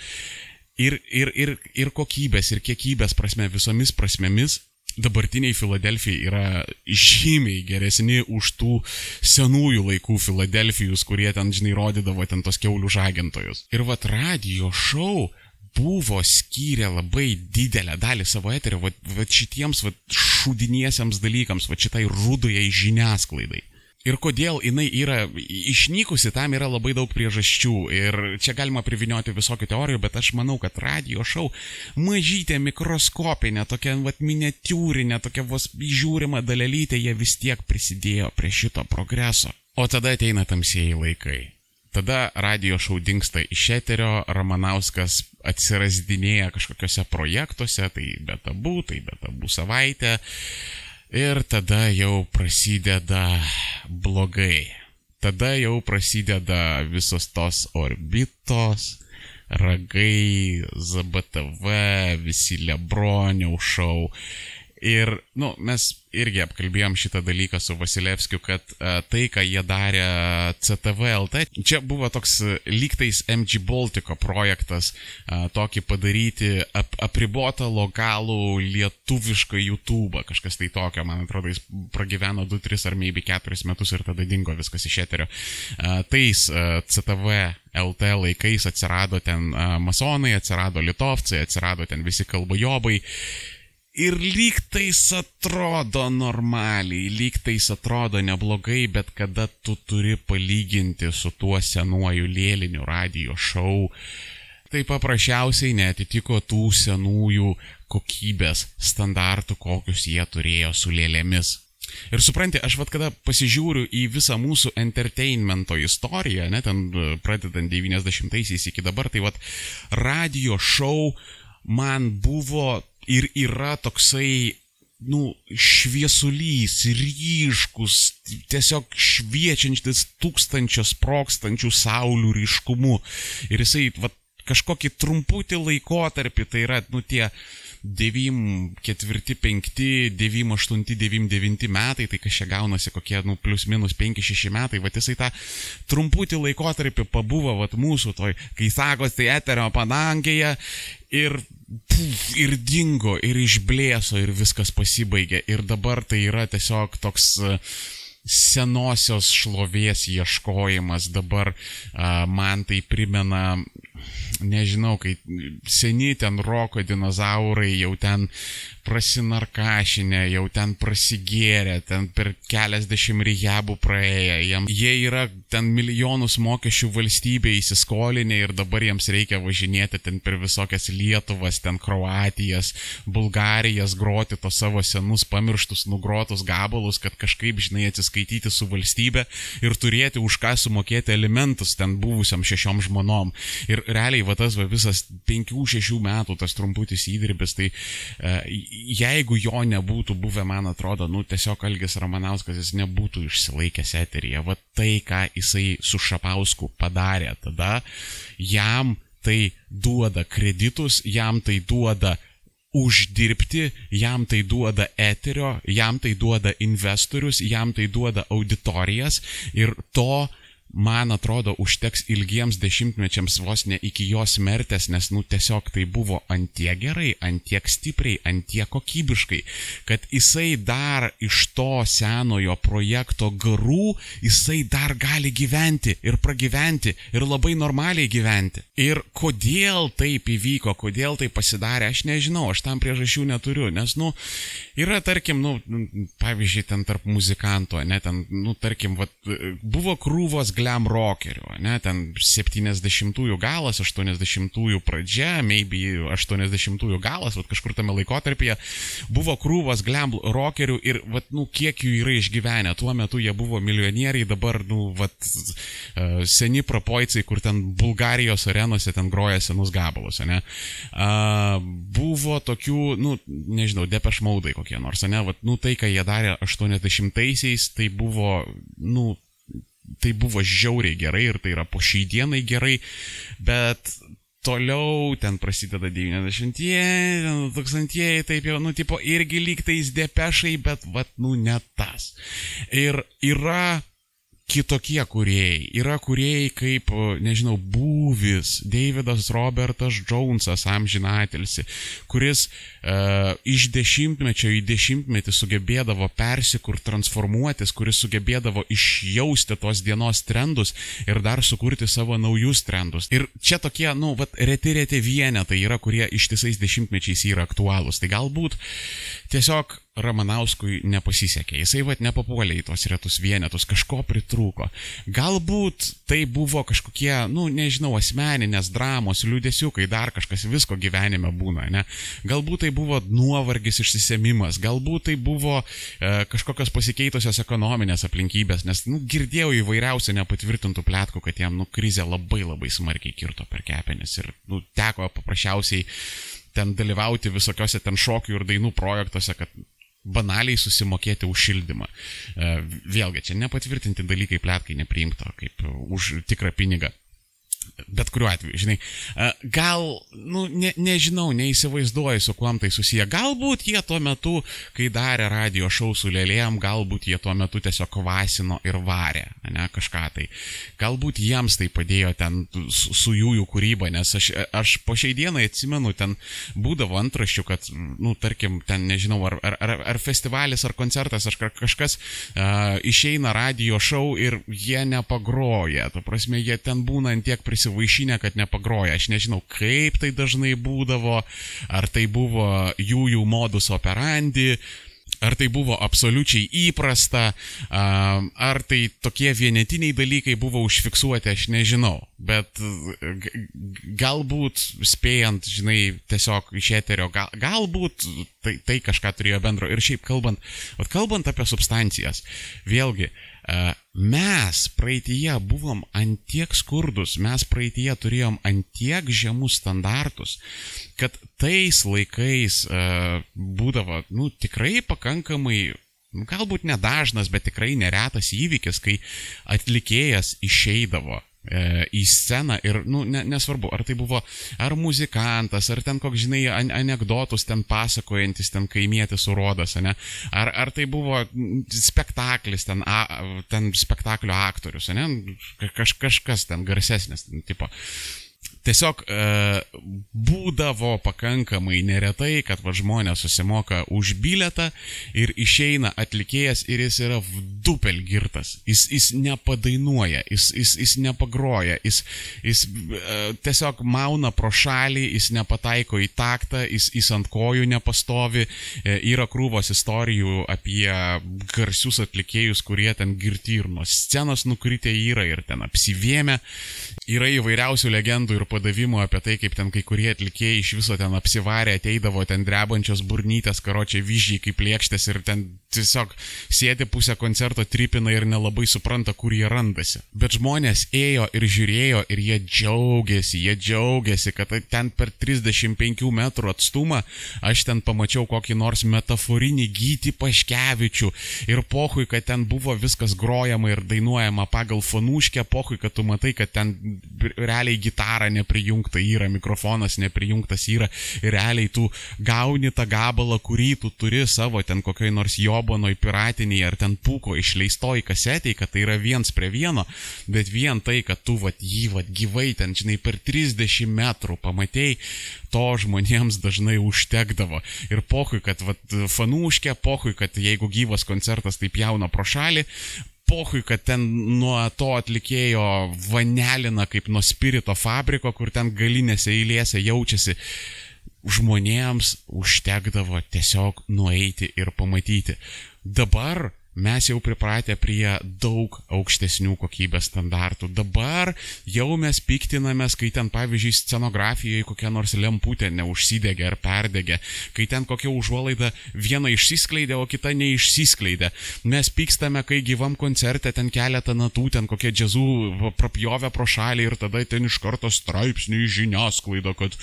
Speaker 1: ir, ir, ir, ir kokybės, ir kiekybės prasme, visomis prasmėmis dabartiniai Filadelfijai yra žymiai geresni už tų senųjų laikų Filadelfijus, kurie ten, žinai, rodydavo ten tos keulių žagintojus. Ir vat radio šou buvo skyrę labai didelę dalį savo eterio va, va šitiems va, šudiniesiams dalykams, va šitai rudojai žiniasklaidai. Ir kodėl jinai yra išnykusi, tam yra labai daug priežasčių. Ir čia galima privinioti visokių teorijų, bet aš manau, kad radio šou mažytė, mikroskopinė, tokia vat, miniatūrinė, tokia vos žiūrima dalelytė, jie vis tiek prisidėjo prie šito progreso. O tada ateina tamsieji laikai. Tada radio šou dinksta iš eterio, Ramanauskas atsirasdinėja kažkokiuose projektuose, tai be tabų, tai be tabų savaitė. Ir tada jau prasideda blogai. Tada jau prasideda visos tos orbitos, ragai, ZBTV, visi Lebroniau šau. Ir, nu, mes irgi apkalbėjom šitą dalyką su Vasilevskiu, kad a, e, tai, ką jie darė CTVLT, čia buvo toks e, lygtais MG Baltico projektas, a, e, tokį padaryti ap, apribotą lokalų lietuvišką YouTube, kažkas tai tokio, man atrodo, jis pragyveno 2-3 ar maybe 4 metus ir tada dingo viskas iš eterio. A, tais a, CTV LT laikais atsirado ten a, masonai, atsirado litovcai, atsirado ten visi kalbajobai. Ir lygtais atrodo normaliai, lygtais atrodo neblogai, bet kada tu turi palyginti su tuo senuoju lėliniu radio šou, tai paprasčiausiai netitiko tų senųjų kokybės standartų, kokius jie turėjo su lėlėmis. Ir supranti, aš vad kada pasižiūriu į visą mūsų entertainmento istoriją, net ten pradedant 90-aisiais iki dabar, tai vad radio šou man buvo ir yra toksai, nu, šviesulys, ryškus, tiesiog šviečiantis tūkstančio sprokstančių saulių ryškumu. Ir jisai, va, kažkokį trumputį laikotarpį, tai yra, nu, tie 9, 4, 5, 9, 8, 9, 9 metai, tai kas čia gaunasi kokie, nu, plus minus 5, 6 metai, va jisai tą trumputį laikotarpį pabuvo, va mūsų toj, kai sakosi eterio padangėje ir, puf, ir dingo, ir išblėso, ir viskas pasibaigė. Ir dabar tai yra tiesiog toks uh, senosios šlovės ieškojimas dabar a, man tai primena nežinau, kai seni ten roko dinozaurai jau ten prasinarkašinę, jau ten prasigėrę, ten per keliasdešimt rejabų praėję, jiem, jie yra ten milijonus mokesčių valstybė įsiskolinę ir dabar jiems reikia važinėti ten per visokias Lietuvas, ten Kroatijas, Bulgarijas, groti tos savo senus pamirštus, nugrotus gabalus, kad kažkaip, žinai, atsiskaityti su valstybė ir turėti už ką sumokėti alimentus ten buvusiam šešiom žmonom. Ir realiai va tas va, visas 5-6 metų tas trumputis įdirbis, tai e, jeigu jo nebūtų buvę, man atrodo, nu tiesiog Algis Ramanauskas jis nebūtų išsilaikęs eteryje. Va tai, ką jisai su Šapausku padarė tada, jam tai duoda kreditus, jam tai duoda uždirbti, jam tai duoda eterio, jam tai duoda investorius, jam tai duoda auditorijas ir to man atrodo, užteks ilgiems dešimtmečiams vos ne iki jos mertės, nes, nu, tiesiog tai buvo antie gerai, antiek stipriai, antie kokybiškai, kad jisai dar iš to senojo projekto garų, jisai dar gali gyventi ir pragyventi ir labai normaliai gyventi. Ir kodėl taip įvyko, kodėl tai pasidarė, aš nežinau, aš tam priežasčių neturiu, nes, nu, yra, tarkim, nu, pavyzdžiui, ten tarp muzikantų, ne, ten, nu, tarkim, vat, buvo krūvos glam rockerių, ne, ten 70-ųjų galas, 80-ųjų pradžia, maybe 80-ųjų galas, vat, kažkur tame laikotarpyje buvo krūvos glam rockerių ir, vat, nu, kiek jų yra išgyvenę, tuo metu jie buvo milijonieriai, dabar, nu, vat, e, seni prapoicai, kur ten Bulgarijos arenose ten groja senus gabalus, ne. Buvo tokių, nu, nežinau, depešmaudai kokie nors, ne, vat, nu, tai, ką jie darė 80-aisiais, tai buvo, nu, tai buvo žiauriai gerai ir tai yra po šiai dienai gerai, bet toliau ten prasideda 90-ieji, 2000-ieji, taip jau, nu, tipo, irgi lygtais depešai, bet, vat, nu, ne tas. Ir yra kitokie kuriejai. Yra kuriejai kaip, nežinau, Būvis, Davidas Robertas Jonesas, amžinatelsi, kuris uh, iš dešimtmečio į dešimtmetį sugebėdavo persikur, transformuotis, kuris sugebėdavo išjausti tos dienos trendus ir dar sukurti savo naujus trendus. Ir čia tokie, nu, vat, reti reti vienetai yra, kurie ištisais dešimtmečiais yra aktualūs. Tai galbūt tiesiog Ramanauskui nepasisekė. Jisai vad nepapuolė į tos retus vienetus, kažko pritrūko. Galbūt tai buvo kažkokie, nu, nežinau, asmeninės dramos, liūdėsiukai, dar kažkas visko gyvenime būna, ne? Galbūt tai buvo nuovargis išsisėmimas, galbūt tai buvo e, kažkokios pasikeitusios ekonominės aplinkybės, nes, nu, girdėjau įvairiausių nepatvirtintų plėtkų, kad jam, nu, krizė labai labai smarkiai kirto per kepenis ir, nu, teko paprasčiausiai ten dalyvauti visokiose ten šokių ir dainų projektuose, kad banaliai susimokėti už šildymą. E, vėlgi, čia nepatvirtinti dalykai plėtkai nepriimto kaip už tikrą pinigą bet kuriuo atveju, žinai, gal, nu, ne, nežinau, neįsivaizduoju, su kuo tai susiję. Galbūt jie tuo metu, kai darė radio šou su lėlėjom, galbūt jie tuo metu tiesiog kvasino ir varė, ne, kažką tai. Galbūt jiems tai padėjo ten su, su jų jų kūryba, nes aš, aš po šiai dienai atsimenu, ten būdavo antraščių, kad, nu, tarkim, ten, nežinau, ar, ar, ar, festivalis, ar koncertas, ar kažkas uh, išeina radio šou ir jie nepagroja. Tu prasme, jie ten būna ant tiek prisivaišinę, kad nepagroja. Aš nežinau, kaip tai dažnai būdavo, ar tai buvo jų jų modus operandi, Ar tai buvo absoliučiai įprasta, ar tai tokie vienetiniai dalykai buvo užfiksuoti, aš nežinau. Bet galbūt spėjant, žinai, tiesiog iš eterio, gal, galbūt tai, tai kažką turėjo bendro. Ir šiaip kalbant, kalbant apie substancijas, vėlgi, uh, mes praeitie buvom antiek skurdus, mes praeitie turėjom antiek žemus standartus, kad tais laikais būdavo, nu, tikrai pakankamai nu, galbūt nedažnas, bet tikrai neretas įvykis, kai atlikėjas išeidavo E, į sceną ir, nu, ne, nesvarbu, ar tai buvo ar muzikantas, ar ten koks, žinai, an, anegdotus ten pasakojantis, ten kaimėtis urodas, ne? Ar, ar tai buvo spektaklis, ten, a, ten spektaklio aktorius, ne? Kaž, kažkas ten garsesnis, ten, tipo tiesiog e, būdavo pakankamai neretai, kad va žmonės susimoka už biletą ir išeina atlikėjas ir jis yra dupel girtas. Jis, jis nepadainuoja, jis, jis, jis nepagroja, jis, jis e, tiesiog mauna pro šalį, jis nepataiko į taktą, jis, jis ant kojų nepastovi. E, yra krūvos istorijų apie garsius atlikėjus, kurie ten girti ir nuo scenos nukritę yra ir ten apsivėmę. Yra įvairiausių legendų ir padavimų apie tai, kaip ten kai kurie atlikėjai iš viso ten apsivarė, ateidavo ten drebančios burnytės, karočiai vyžiai kaip lėkštės ir ten tiesiog sėdi pusę koncerto tripina ir nelabai supranta, kur jie randasi. Bet žmonės ėjo ir žiūrėjo ir jie džiaugiasi, jie džiaugiasi, kad ten per 35 metrų atstumą aš ten pamačiau kokį nors metaforinį gyti paškevičių ir pohui, kad ten buvo viskas grojama ir dainuojama pagal fanuškę, pohui, kad tu matai, kad ten realiai gitara neprijungta yra, mikrofonas neprijungtas yra ir realiai tu gauni tą gabalą, kurį tu turi savo ten kokioj nors jo Obonoj piratiniai ar ten pūko išleistoj kasetėje, kad tai yra viens prie vieno, bet vien tai, kad tu vat, jį vat, gyvai ten, žinai, per 30 metrų pamatėjai, to žmonėms dažnai užtekdavo. Ir pohui, kad vat, fanūškė, pohui, kad jeigu gyvas koncertas taip jauna pro šalį, pohui, kad ten nuo to atlikėjo vanelina kaip nuo spirito fabriko, kur ten galinėse eilėse jaučiasi žmonėms užtekdavo tiesiog nueiti ir pamatyti. Dabar mes jau pripratę prie daug aukštesnių kokybės standartų. Dabar jau mes piktinamės, kai ten, pavyzdžiui, scenografijoje kokia nors lemputė neužsidegė ar perdegė, kai ten kokia užuolaida viena išsiskleidė, o kita neišsiskleidė. Mes pykstame, kai gyvam koncerte ten keletą natų, ten kokie džiazų prapjovė pro šalį ir tada ten iš karto straipsnių į žiniasklaidą, kad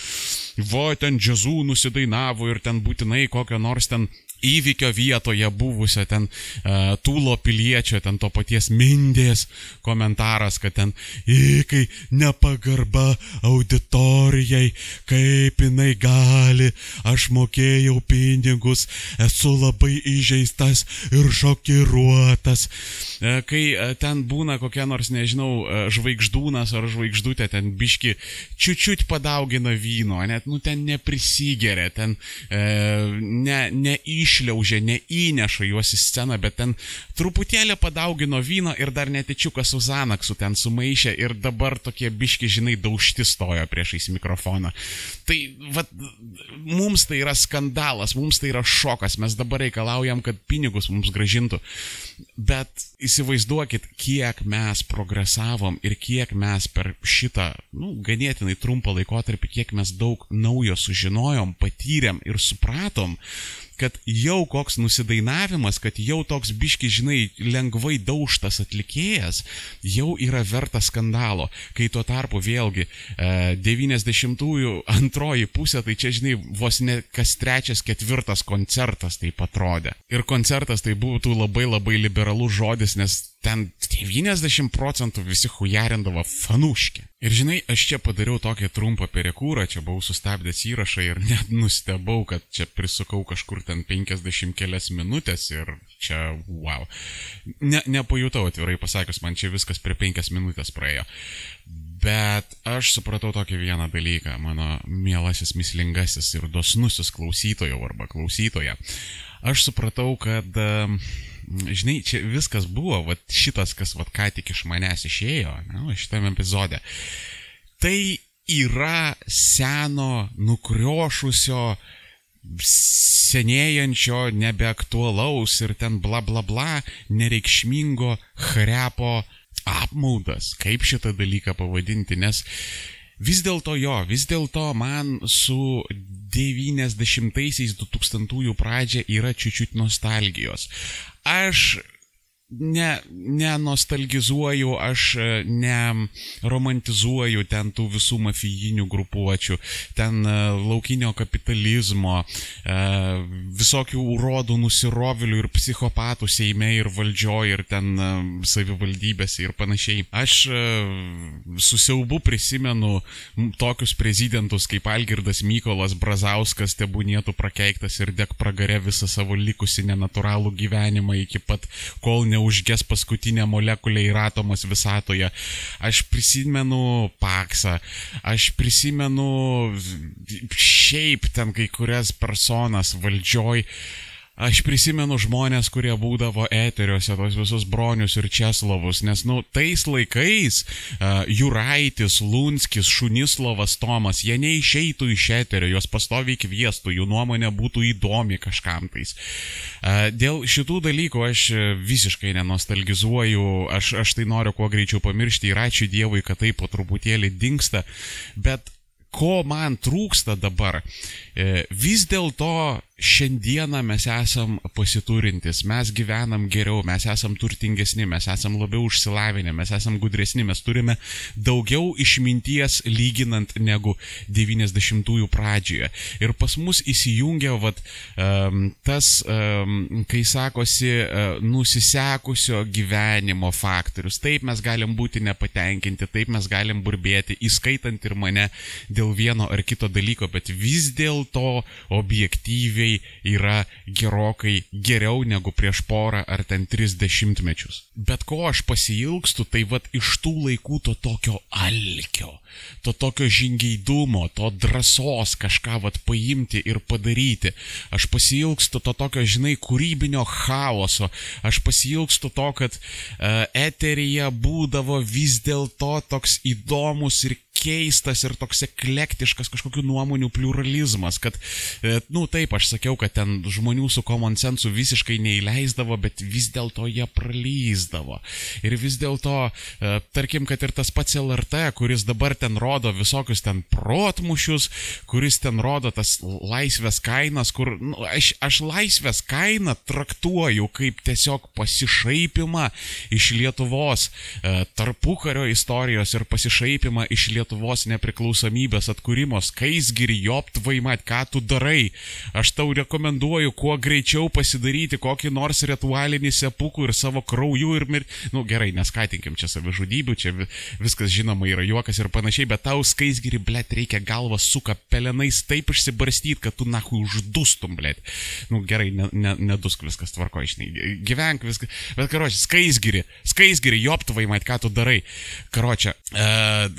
Speaker 1: va, ten džiazų nusidainavo ir ten būtinai kokio nors ten įvykio vietoje buvusio ten uh, Tūlo piliečio, ten to paties Mindės komentaras, kad ten įkai nepagarba auditorijai, kaip jinai gali, aš mokėjau pinigus, esu labai įžeistas ir šokiruotas. Uh, kai uh, ten būna kokia nors, nežinau, uh, žvaigždūnas ar žvaigždutė, ten biški čiučiut padaugina vyno, net, nu, ten neprisigeria, ten uh, ne, neiš neišliaužia, neįneša juos į sceną, bet ten truputėlį padaugino vyno ir dar netičiuką su Zanaksu ten sumaišė ir dabar tokie biški, žinai, daužti stojo priešais mikrofoną. Tai, vad, mums tai yra skandalas, mums tai yra šokas, mes dabar reikalaujam, kad pinigus mums gražintų. Bet įsivaizduokit, kiek mes progresavom ir kiek mes per šitą, nu, ganėtinai trumpą laikotarpį, kiek mes daug naujo sužinojom, patyrėm ir supratom, kad jau koks nusidainavimas, kad jau toks biški, žinai, lengvai daužtas atlikėjas, jau yra vertas skandalo. Kai tuo tarpu vėlgi 90-ųjų e, antroji pusė, tai čia, žinai, vos ne kas trečias, ketvirtas koncertas taip atrodė. Ir koncertas tai būtų labai labai liberalus žodis, nes ten 90 procentų visi hujarindavo fanuškė. Ir žinai, aš čia padariau tokį trumpą perekūrą, čia buvau sustabdęs įrašą ir net nustebau, kad čia prisukau kažkur ten 50 kelias minutės ir čia wow. Ne, nepajutau atvirai pasakius, man čia viskas per 5 minutės praėjo. Bet aš supratau tokį vieną dalyką, mano mielasis mislingasis ir dosnusis klausytojo arba klausytoja. Aš supratau, kad uh, žinai, čia viskas buvo, va šitas, kas va ką tik iš manęs išėjo, na, šitame epizode. Tai yra seno, nukriošusio, senėjančio, nebeaktualaus ir ten bla bla bla, nereikšmingo chrepo apmaudas, kaip šitą dalyką pavadinti, nes vis dėlto jo, vis dėlto man su 90-aisiais 2000-ųjų pradžia yra čiučiut nostalgijos. Aš ne, nenostalgizuoju, aš e, ne romantizuoju ten tų visų mafijinių grupuočių, ten e, laukinio kapitalizmo, e, visokių urodų, nusirovilių ir psichopatų Seime ir valdžioje ir ten savivaldybėse ir panašiai. Aš su siaubu prisimenu tokius prezidentus kaip Algirdas Mykolas Brazauskas, tebūnėtų prakeiktas ir dek pragare visą savo likusi nenatūralų gyvenimą iki pat kol ne neužges paskutinė molekulė ir atomas visatoje. Aš prisimenu Paksą, aš prisimenu šiaip ten kai kurias personas valdžioj, Aš prisimenu žmonės, kurie būdavo eteriuose, tos visus bronius ir česlovus, nes, nu, tais laikais uh, Juraitis, Lunskis, Šunislovas, Tomas, jie neišeitų iš eterio, juos pastoviai kvieštų, jų nuomonė būtų įdomi kažkam tais. Uh, dėl šitų dalykų aš visiškai nenostalgizuoju, aš, aš tai noriu kuo greičiau pamiršti ir ačiū Dievui, kad tai po truputėlį dinksta, bet ko man trūksta dabar, e, vis dėlto šiandieną mes esam pasiturintis, mes gyvenam geriau, mes esam turtingesni, mes esam labiau užsilavinę, mes esam gudresni, mes turime daugiau išminties lyginant negu 90-ųjų pradžioje. Ir pas mus įsijungia vat, tas, kai sakosi, uh, nusisekusio gyvenimo faktorius. Taip mes galim būti nepatenkinti, taip mes galim burbėti, įskaitant ir mane dėl vieno ar kito dalyko, bet vis dėlto objektyviai tikrai yra gerokai geriau negu prieš porą ar ten tris dešimtmečius. Bet ko aš pasilgstu, tai vad iš tų laikų to tokio alkio, to tokio žingeidumo, to drąsos kažką vad paimti ir padaryti. Aš pasilgstu to tokio, žinai, kūrybinio chaoso. Aš pasilgstu to, kad uh, eteryje būdavo vis dėlto toks įdomus ir keistas ir toks eklektiškas kažkokių nuomonių pluralizmas, kad, e, nu taip, aš sakiau, kad ten žmonių su common sensu visiškai neįleisdavo, bet vis dėlto jie pralyzdavo. Ir vis dėlto, e, tarkim, kad ir tas pats LRT, kuris dabar ten rodo visokius ten protmušius, kuris ten rodo tas laisvės kainas, kur nu, aš, aš laisvės kainą traktuoju kaip tiesiog pasišaipimą iš Lietuvos e, tarpukario istorijos ir pasišaipimą iš Lietuvos Lietuvos nepriklausomybės atkūrimo, skaisgiri, joptvai, mat, ką tu darai. Aš tau rekomenduoju kuo greičiau pasidaryti kokį nors ritualinį sepukų ir savo krauju ir mir... Nu gerai, neskatinkim čia savižudybių, čia viskas žinoma yra juokas ir panašiai, bet tau skaisgiri, blėt, reikia galvą suka pelenais taip išsibarstyti, kad tu nahui uždustum, blėt. Nu gerai, ne, ne, nedusk viskas tvarko, išnai. Gyvenk viskas. Bet karočią, skaisgiri, skaisgiri, joptvai, mat, ką tu darai. Karočią, e,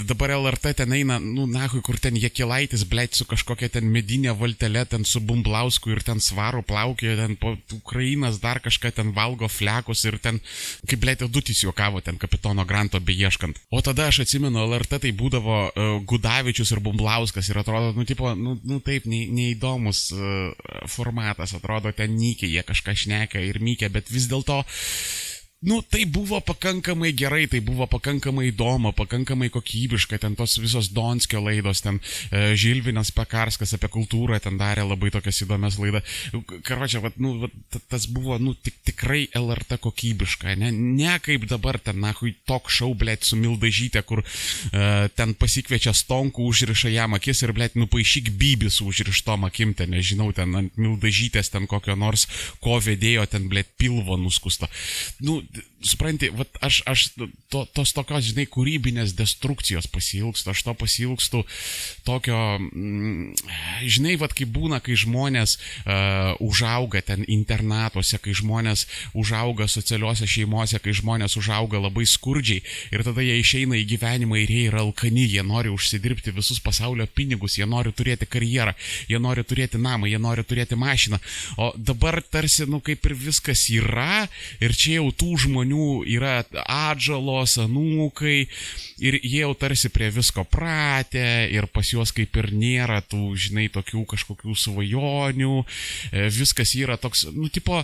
Speaker 1: dabar LR LRT ten eina, nu, nahui, kur ten Jekilaitis, blėt, su kažkokia ten medinė valtelė, ten su Bumblausku ir ten svaru plaukė, ten po Ukrainas dar kažką ten valgo flekus ir ten, kaip blėt, dutis juokavo ten kapitono Granto beieškant. O tada aš atsimenu, LRT tai būdavo uh, Gudavičius ir Bumblauskas ir atrodo, nu, tipo, nu, nu taip, ne, neįdomus uh, formatas, atrodo, ten nykiai jie kažką šneka ir mykia, bet vis dėlto Nu, tai buvo pakankamai gerai, tai buvo pakankamai įdomu, pakankamai kokybiška, ten tos visos Donskio laidos, ten e, Žilvinas Pekarskas apie kultūrą ten darė labai tokias įdomias laidas. Karočią, vat, nu, vat, tas buvo, nu, tik, tikrai LRT kokybiška, ne, ne kaip dabar ten, na, hui, tok šau, blėt, su Mildažytė, kur e, ten pasikviečia stonkų, užriša jam akis ir, blėt, nupaišyk bybis užrištom akim, ten, nežinau, ten ant Mildažytės ten kokio nors ko vedėjo, ten, blėt, pilvo nuskusto. Nu, supranti, vat, aš, aš to, tos tokios, žinai, kūrybinės destrukcijos pasilgstu, aš to pasilgstu tokio, mm, žinai, vat, kaip būna, kai žmonės uh, užauga ten internatuose, kai žmonės užauga socialiuose šeimuose, kai žmonės užauga labai skurdžiai ir tada jie išeina į gyvenimą ir jie yra alkani, jie nori užsidirbti visus pasaulio pinigus, jie nori turėti karjerą, jie nori turėti namą, jie nori turėti mašiną, o dabar tarsi, nu, kaip ir viskas yra ir čia jau tų žmonių yra atžalos, anūkai ir jie jau tarsi prie visko pratę ir pas juos kaip ir nėra tų, žinai, tokių kažkokių svajonių, e, viskas yra toks, nu, tipo,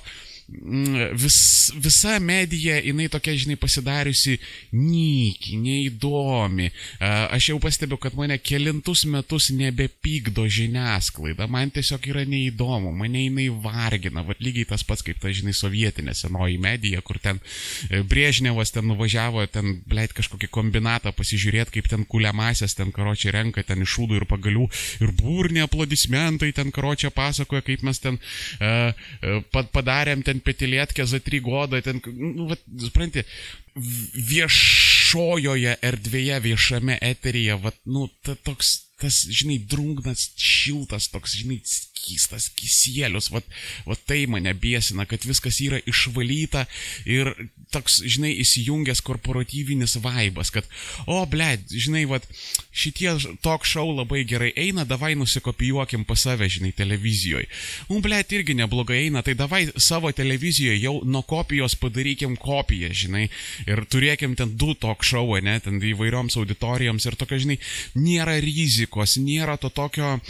Speaker 1: vis, visa medija, jinai tokia, žinai, pasidariusi nyki, neįdomi. Aš jau pastebiu, kad mane kelintus metus nebepykdo žiniasklaida, man tiesiog yra neįdomu, mane jinai vargina, va lygiai tas pats kaip ta, žinai, sovietinė senoji medija, kur ten e, Briežnevas ten nuvažiavo, ten, bleit, kažkokį kombinatą pasižiūrėti, kaip ten kuliamasės, ten karočiai renka, ten iš šūdų ir pagalių, ir būrni aplodismentai, ten karočiai pasakoja, kaip mes ten uh, padarėm ten ten petilėtkė, zatrigoda, ten, nu, va, supranti, viešojoje erdvėje, viešame eteryje, va, nu, ta, toks, tas, žinai, drungnas, šiltas, toks, žinai, skystas kisėlius, va, va tai mane biesina, kad viskas yra išvalyta ir toks, žinai, įsijungęs korporatyvinis vaibas, kad, o, ble, žinai, va, šitie talk show labai gerai eina, davai nusikopijuokim pas save, žinai, televizijoje. Um, ble, irgi neblogai eina, tai davai savo televizijoje jau nuo kopijos padarykim kopiją, žinai, ir turėkim ten du talk show, ne, ten įvairioms auditorijoms ir tokio, žinai, nėra rizikos, nėra to tokio,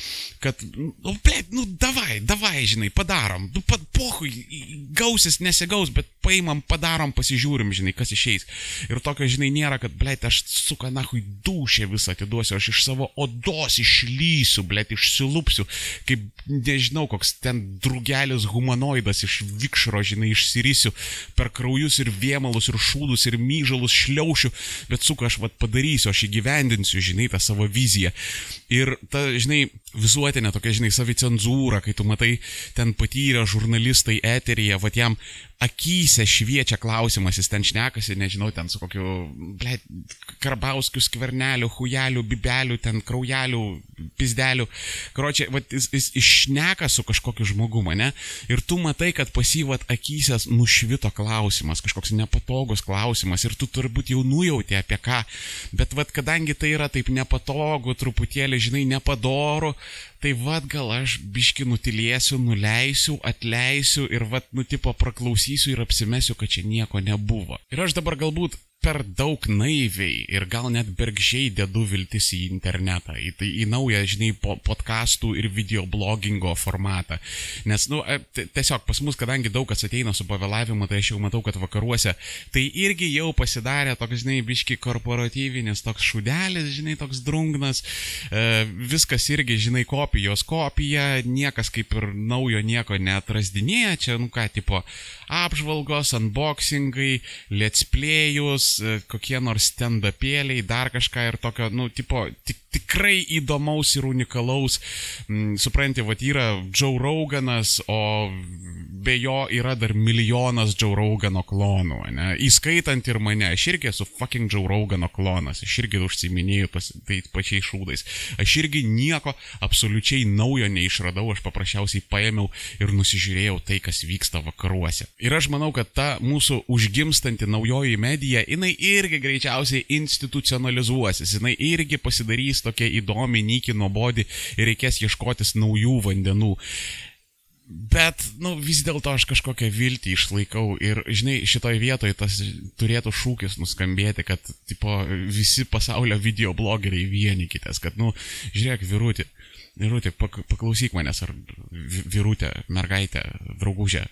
Speaker 1: kad, nu, ble, nu, davai, davai, žinai, padarom, nu, pa, pohui, gausis, nesigaus, bet paimam, padarom, pasižiūrim, žinai, kas išeis. Ir tokio, žinai, nėra, kad, blėt, aš suka, nahui, dušę visą atiduosiu, aš iš savo odos išlysiu, blėt, išsilupsiu, kaip, nežinau, koks ten drugelis humanoidas iš vikšro, žinai, išsirysiu per kraujus ir vėmalus ir šūdus ir myžalus šliaušiu, bet suka, aš vad padarysiu, aš įgyvendinsiu, žinai, tą savo viziją. Ir ta, žinai, visuotinė tokia, žinai, savicenzūra, kai tu matai ten patyrę žurnalistai eteryje, va jam akise šviečia klausimas, jis ten šnekasi, nežinau, ten su kokiu, ble, karbauskiu, skverneliu, hujeliu, bibeliu, ten kraujeliu, pizdeliu. Karočią, va, jis, jis išneka su kažkokiu žmogumu, ne? Ir tu matai, kad pasyvat akysės nušvito klausimas, kažkoks nepatogus klausimas ir tu turbūt jau nujauti apie ką. Bet vad, kadangi tai yra taip nepatogu, truputėlį, žinai, nepadoru, tai vad gal aš biški nutilėsiu, nuleisiu, atleisiu ir vad nutipo praklausysiu ir apsimesiu, kad čia nieko nebuvo. Ir aš dabar galbūt per daug naiviai ir gal net bergžiai dedu viltis į internetą, į, tai, į naują, žinai, po, podcastų ir video blogingo formatą. Nes, nu, e, tiesiog pas mus, kadangi daug kas ateina su pavėlavimu, tai aš jau matau, kad vakaruose tai irgi jau pasidarė toks, žinai, biški korporatyvinis, toks šudelis, žinai, toks drungnas, e, viskas irgi, žinai, kopijos kopija, niekas kaip ir naujo nieko neatrasdinėja, čia, nu ką, tipo, apžvalgos, unboxingai, let's playus, kokie nors stand-upėliai, dar kažką ir tokio, nu, tipo, tik tikrai įdomaus ir unikalaus. Mm, supranti, va yra Joe Roganas, o be jo yra dar milijonas Joe Rogano klonų, ne? įskaitant ir mane. Aš irgi esu fucking Joe Rogano klonas, aš irgi užsiminėjau pas, tai pačiais šūdais. Aš irgi nieko absoliučiai naujo neišradau, aš paprasčiausiai paėmiau ir nusižiūrėjau tai, kas vyksta vakaruose. Ir aš manau, kad ta mūsų užgimstanti naujoji medija, jinai irgi greičiausiai institucionalizuosis, jinai irgi pasidarys tokia įdomi, nyki, nuobodi ir reikės ieškotis naujų vandenų. Bet, nu, vis dėlto aš kažkokią viltį išlaikau ir, žinai, šitoje vietoje tas turėtų šūkis nuskambėti, kad, tipo, visi pasaulio video blogeriai vienykitės, kad, nu, žiūrėk, virūti, virūti, paklausyk manęs, ar virūtė, mergaitė, draugužė,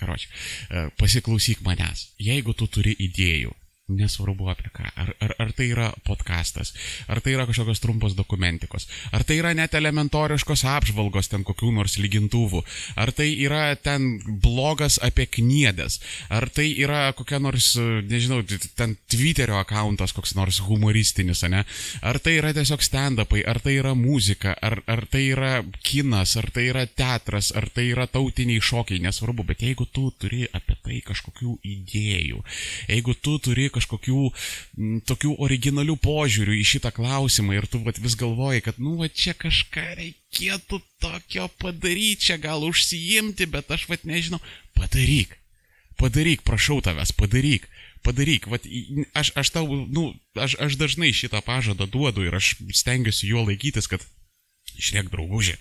Speaker 1: karoči, e, pasiklausyk manęs. Jeigu tu turi idėjų, Nesvarbu apie ką. Ar, ar, ar tai yra podkastas, ar tai yra kažkokios trumpos dokumentikos, ar tai yra net elementoriškos apžvalgos ten kokių nors lygintuvų, ar tai yra ten blogas apie kniedas, ar tai yra kokia nors, nežinau, ten Twitterio akantas koks nors humoristinis, ne? Ar tai yra tiesiog stand-upai, ar tai yra muzika, ar, ar tai yra kinas, ar tai yra teatras, ar tai yra tautiniai šokiai, nesvarbu, bet jeigu tu turi apie tai kažkokių idėjų, jeigu tu turi kažkokių kažkokių m, tokių originalių požiūrių į šitą klausimą ir tu vat, vis galvoji, kad, nu, va čia kažką reikėtų tokio padaryti, čia gal užsijimti, bet aš vat nežinau, padaryk, padaryk, prašau tavęs, padaryk. Padaryk, vat, aš, aš tau, nu, aš, aš dažnai šitą pažadą duodu ir aš stengiuosi juo laikytis, kad, žiūrėk, draugužė,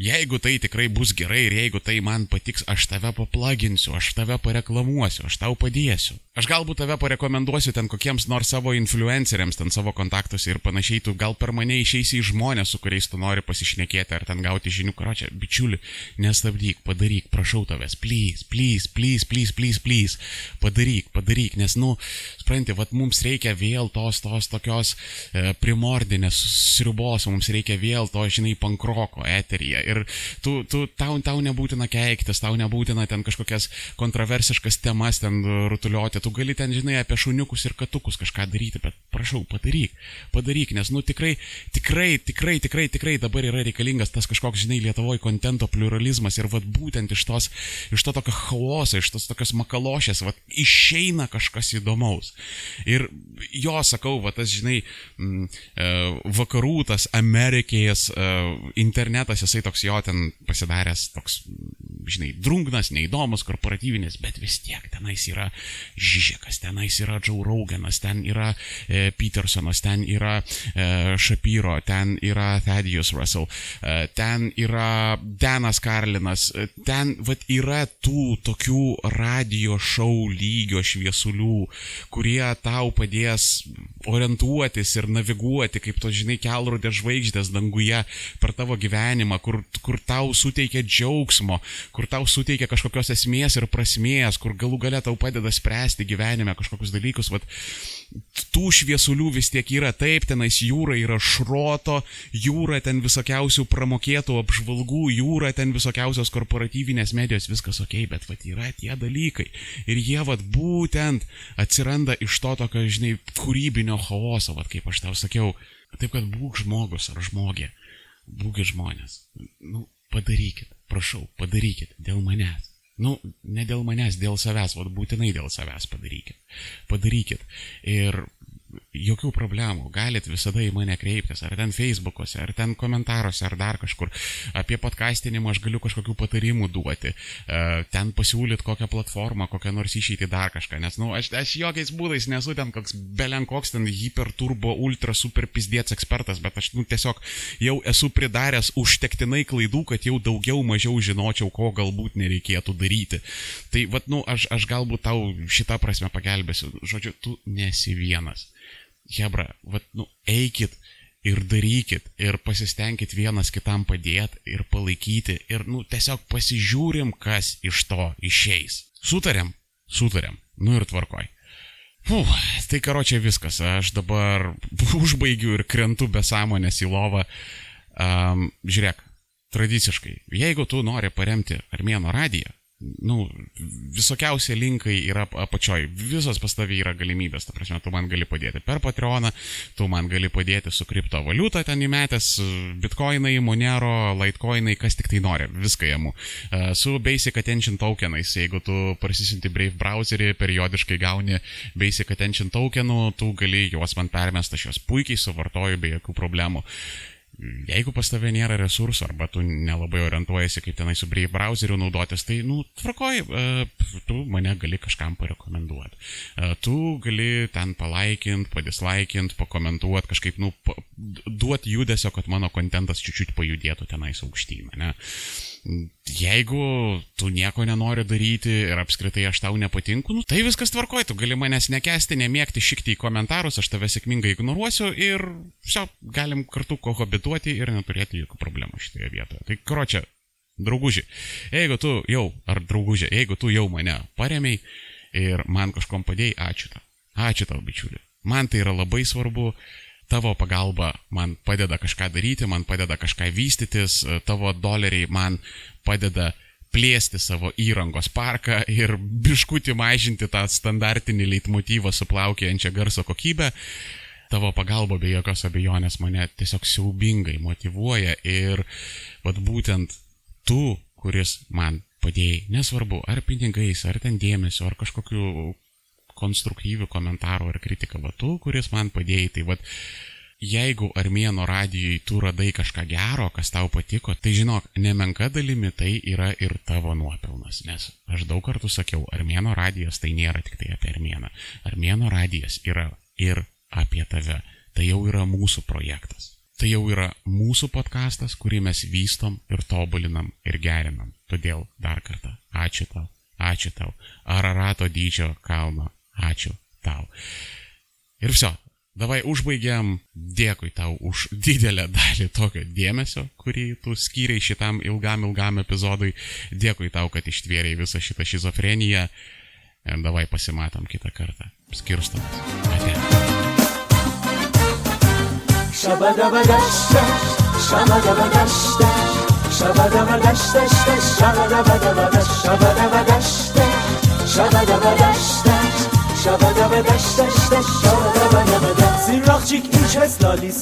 Speaker 1: Jeigu tai tikrai bus gerai ir jeigu tai man patiks, aš tave paplaginsiu, aš tave pareklamuosiu, aš tau padėsiu. Aš galbūt tave parekomenduosiu ten kokiems nors savo influenceriams, ten savo kontaktuose ir panašiai, tu gal per mane išeisi į žmonės, su kuriais tu nori pasišnekėti ar ten gauti žinių, karočią, bičiuli, nestabdyk, padaryk, prašau tavęs, please, please, please, please, please, please, padaryk, padaryk, nes, nu, supranti, vad mums reikia vėl tos, tos tokios e, primordinės sriubos, mums reikia vėl to, žinai, pankroko eteryje Ir tu, tu, tau, tau nebūtina keiktis, tau nebūtina ten kažkokias kontroversiškas temas ten rutuliuoti, tu gali ten, žinai, apie šuniukus ir katukus kažką daryti, bet prašau, padaryk, padaryk, nes, nu, tikrai, tikrai, tikrai, tikrai, tikrai dabar yra reikalingas tas kažkoks, žinai, Lietuvoje kontento pluralizmas ir vad būtent iš tos, iš to tokio chaoso, iš tos tokios makalošės, vad išeina kažkas įdomaus. Ir jo, sakau, va tas, žinai, m, e, vakarų, tas Amerikės e, internetas, jisai toks jo ten pasidaręs toks, žinai, drungnas, neįdomus, korporatyvinis, bet vis tiek tenais yra Žižekas, tenais yra Joe Roganas, ten yra e, Petersonas, ten yra e, Shapiro, ten yra Thaddeus Russell, e, ten yra Danas Karlinas, e, ten vat, yra tų tokių radio šou lygio šviesulių, kurie tau padės orientuotis ir naviguoti, kaip to, žinai, kelrodė žvaigždės danguje per tavo gyvenimą, kur kur tau suteikia džiaugsmo, kur tau suteikia kažkokios esmės ir prasmės, kur galų gale tau padeda spręsti gyvenime kažkokius dalykus. Vat, tų šviesulių vis tiek yra taip, tenais jūra yra šroto, jūra ten visokiausių pramokėtų apžvalgų, jūra ten visokiausios korporatyvinės medijos, viskas ok, bet vat yra tie dalykai. Ir jie vat būtent atsiranda iš to tokio, žinai, kūrybinio chaoso, vat kaip aš tau sakiau. Taip kad būk žmogus ar žmogė būkit žmonės. Nu, padarykit, prašau, padarykit dėl manęs. Nu, ne dėl manęs, dėl savęs, vad būtinai dėl savęs padarykit. Padarykit. Ir jokių problemų, galit visada į mane kreiptis, ar ten Facebook'ose, ar ten komentaruose, ar dar kažkur. Apie podcastinimą aš galiu kažkokių patarimų duoti, e, ten pasiūlyt kokią platformą, kokią nors išeitį dar kažką, nes, na, nu, aš, aš jokiais būdais nesu ten koks belenkoks ten hiperturbo ultra super pizdėts ekspertas, bet aš, nu, tiesiog jau esu pridaręs užtektinai klaidų, kad jau daugiau mažiau žinočiau, ko galbūt nereikėtų daryti. Tai, vad, nu, aš, aš galbūt tau šitą prasme pagelbėsiu. Žodžiu, tu nesi vienas. Hebra, vat, nu, eikit ir darykit ir pasistengkit vienas kitam padėti ir palaikyti ir, nu, tiesiog pasižiūrim, kas iš to išeis. Sutarėm? Sutarėm. Nu ir tvarkoj. Uf, tai karo čia viskas. Aš dabar užbaigiu ir krentu be sąmonės į lovą. Um, žiūrėk, tradiciškai, jeigu tu nori paremti Armėno radiją, nu, visokiausi linkai yra apačioj, visos pas tavį yra galimybės, ta prasme, tu man gali padėti per Patreoną, tu man gali padėti su kriptovaliuta ten įmetęs, bitkoinai, monero, litecoinai, kas tik tai nori, viską jėmu. E, su Basic Attention tokenais, jeigu tu prasisinti Brave browserį, periodiškai gauni Basic Attention tokenų, tu gali juos man permesti, aš juos puikiai suvartoju be jokių problemų jeigu pas tave nėra resursų arba tu nelabai orientuojasi, kaip tenai su browseriu naudotis, tai, nu, tvarkoj, uh, tu mane gali kažkam parekomenduoti. Uh, tu gali ten palaikint, padislaikint, pakomentuoti, kažkaip, nu, duoti judesio, kad mano kontentas čiūčiut pajudėtų tenais aukštyn, ne? Jeigu tu nieko nenori daryti ir apskritai aš tau nepatinku, nu, tai viskas tvarkoja, tu gali manęs nekesti, nemėgti, šikti į komentarus, aš tave sėkmingai ignoruosiu ir šio, galim kartu kohobituoti ir neturėti jokių problemų šitoje vietoje. Tai kročia, drauguži, jeigu tu jau, ar draugužė, jeigu tu jau mane paremiai ir man kažkom padėjai, ačiū tau. Ačiū tau, bičiuli. Man tai yra labai svarbu tavo pagalba man padeda kažką daryti, man padeda kažką vystytis, e, tavo doleriai man padeda plėsti savo įrangos parką ir biškutį mažinti tą standartinį leitmotyvą su plaukėjančia garso kokybė. Tavo pagalba be jokios abejonės mane tiesiog siaubingai motivuoja ir vad būtent tu, kuris man padėjai, nesvarbu, ar pinigais, ar ten dėmesio, ar kažkokiu konstruktyvių komentarų ar kritiką, va tu, kuris man padėjai, tai va jeigu Armėno radijui tu radai kažką gero, kas tau patiko, tai žinok, nemenka dalimi tai yra ir tavo nuopelnas, nes aš daug kartų sakiau, Armėno radijas tai nėra tik tai apie Armėną. Armėno radijas yra ir apie tave. Tai jau yra mūsų projektas. Tai jau yra mūsų podkastas, kurį mes vystom ir tobulinam ir gerinam. Todėl dar kartą ačiū tau, ačiū tau. Ararato dydžio kalno Ačiū tau. Ir viso, davai užbaigiam. Dėkui tau už didelę dalį tokio dėmesio, kurį tu skyriai šitam ilgam, ilgam epizodui. Dėkui tau, kad ištvėriai visą šitą šizofreniją. Ir davai pasimatom kitą kartą. Skirstomas. Ate. Shabadabadashta, shabadabadashta, shabadabadashta, shabadabadashta, shabadabadashta, shabadabadashta. شبا دبه دشت دشت دشت. شبا دبه دبه دبه سیراخ چیک این چه سلالیست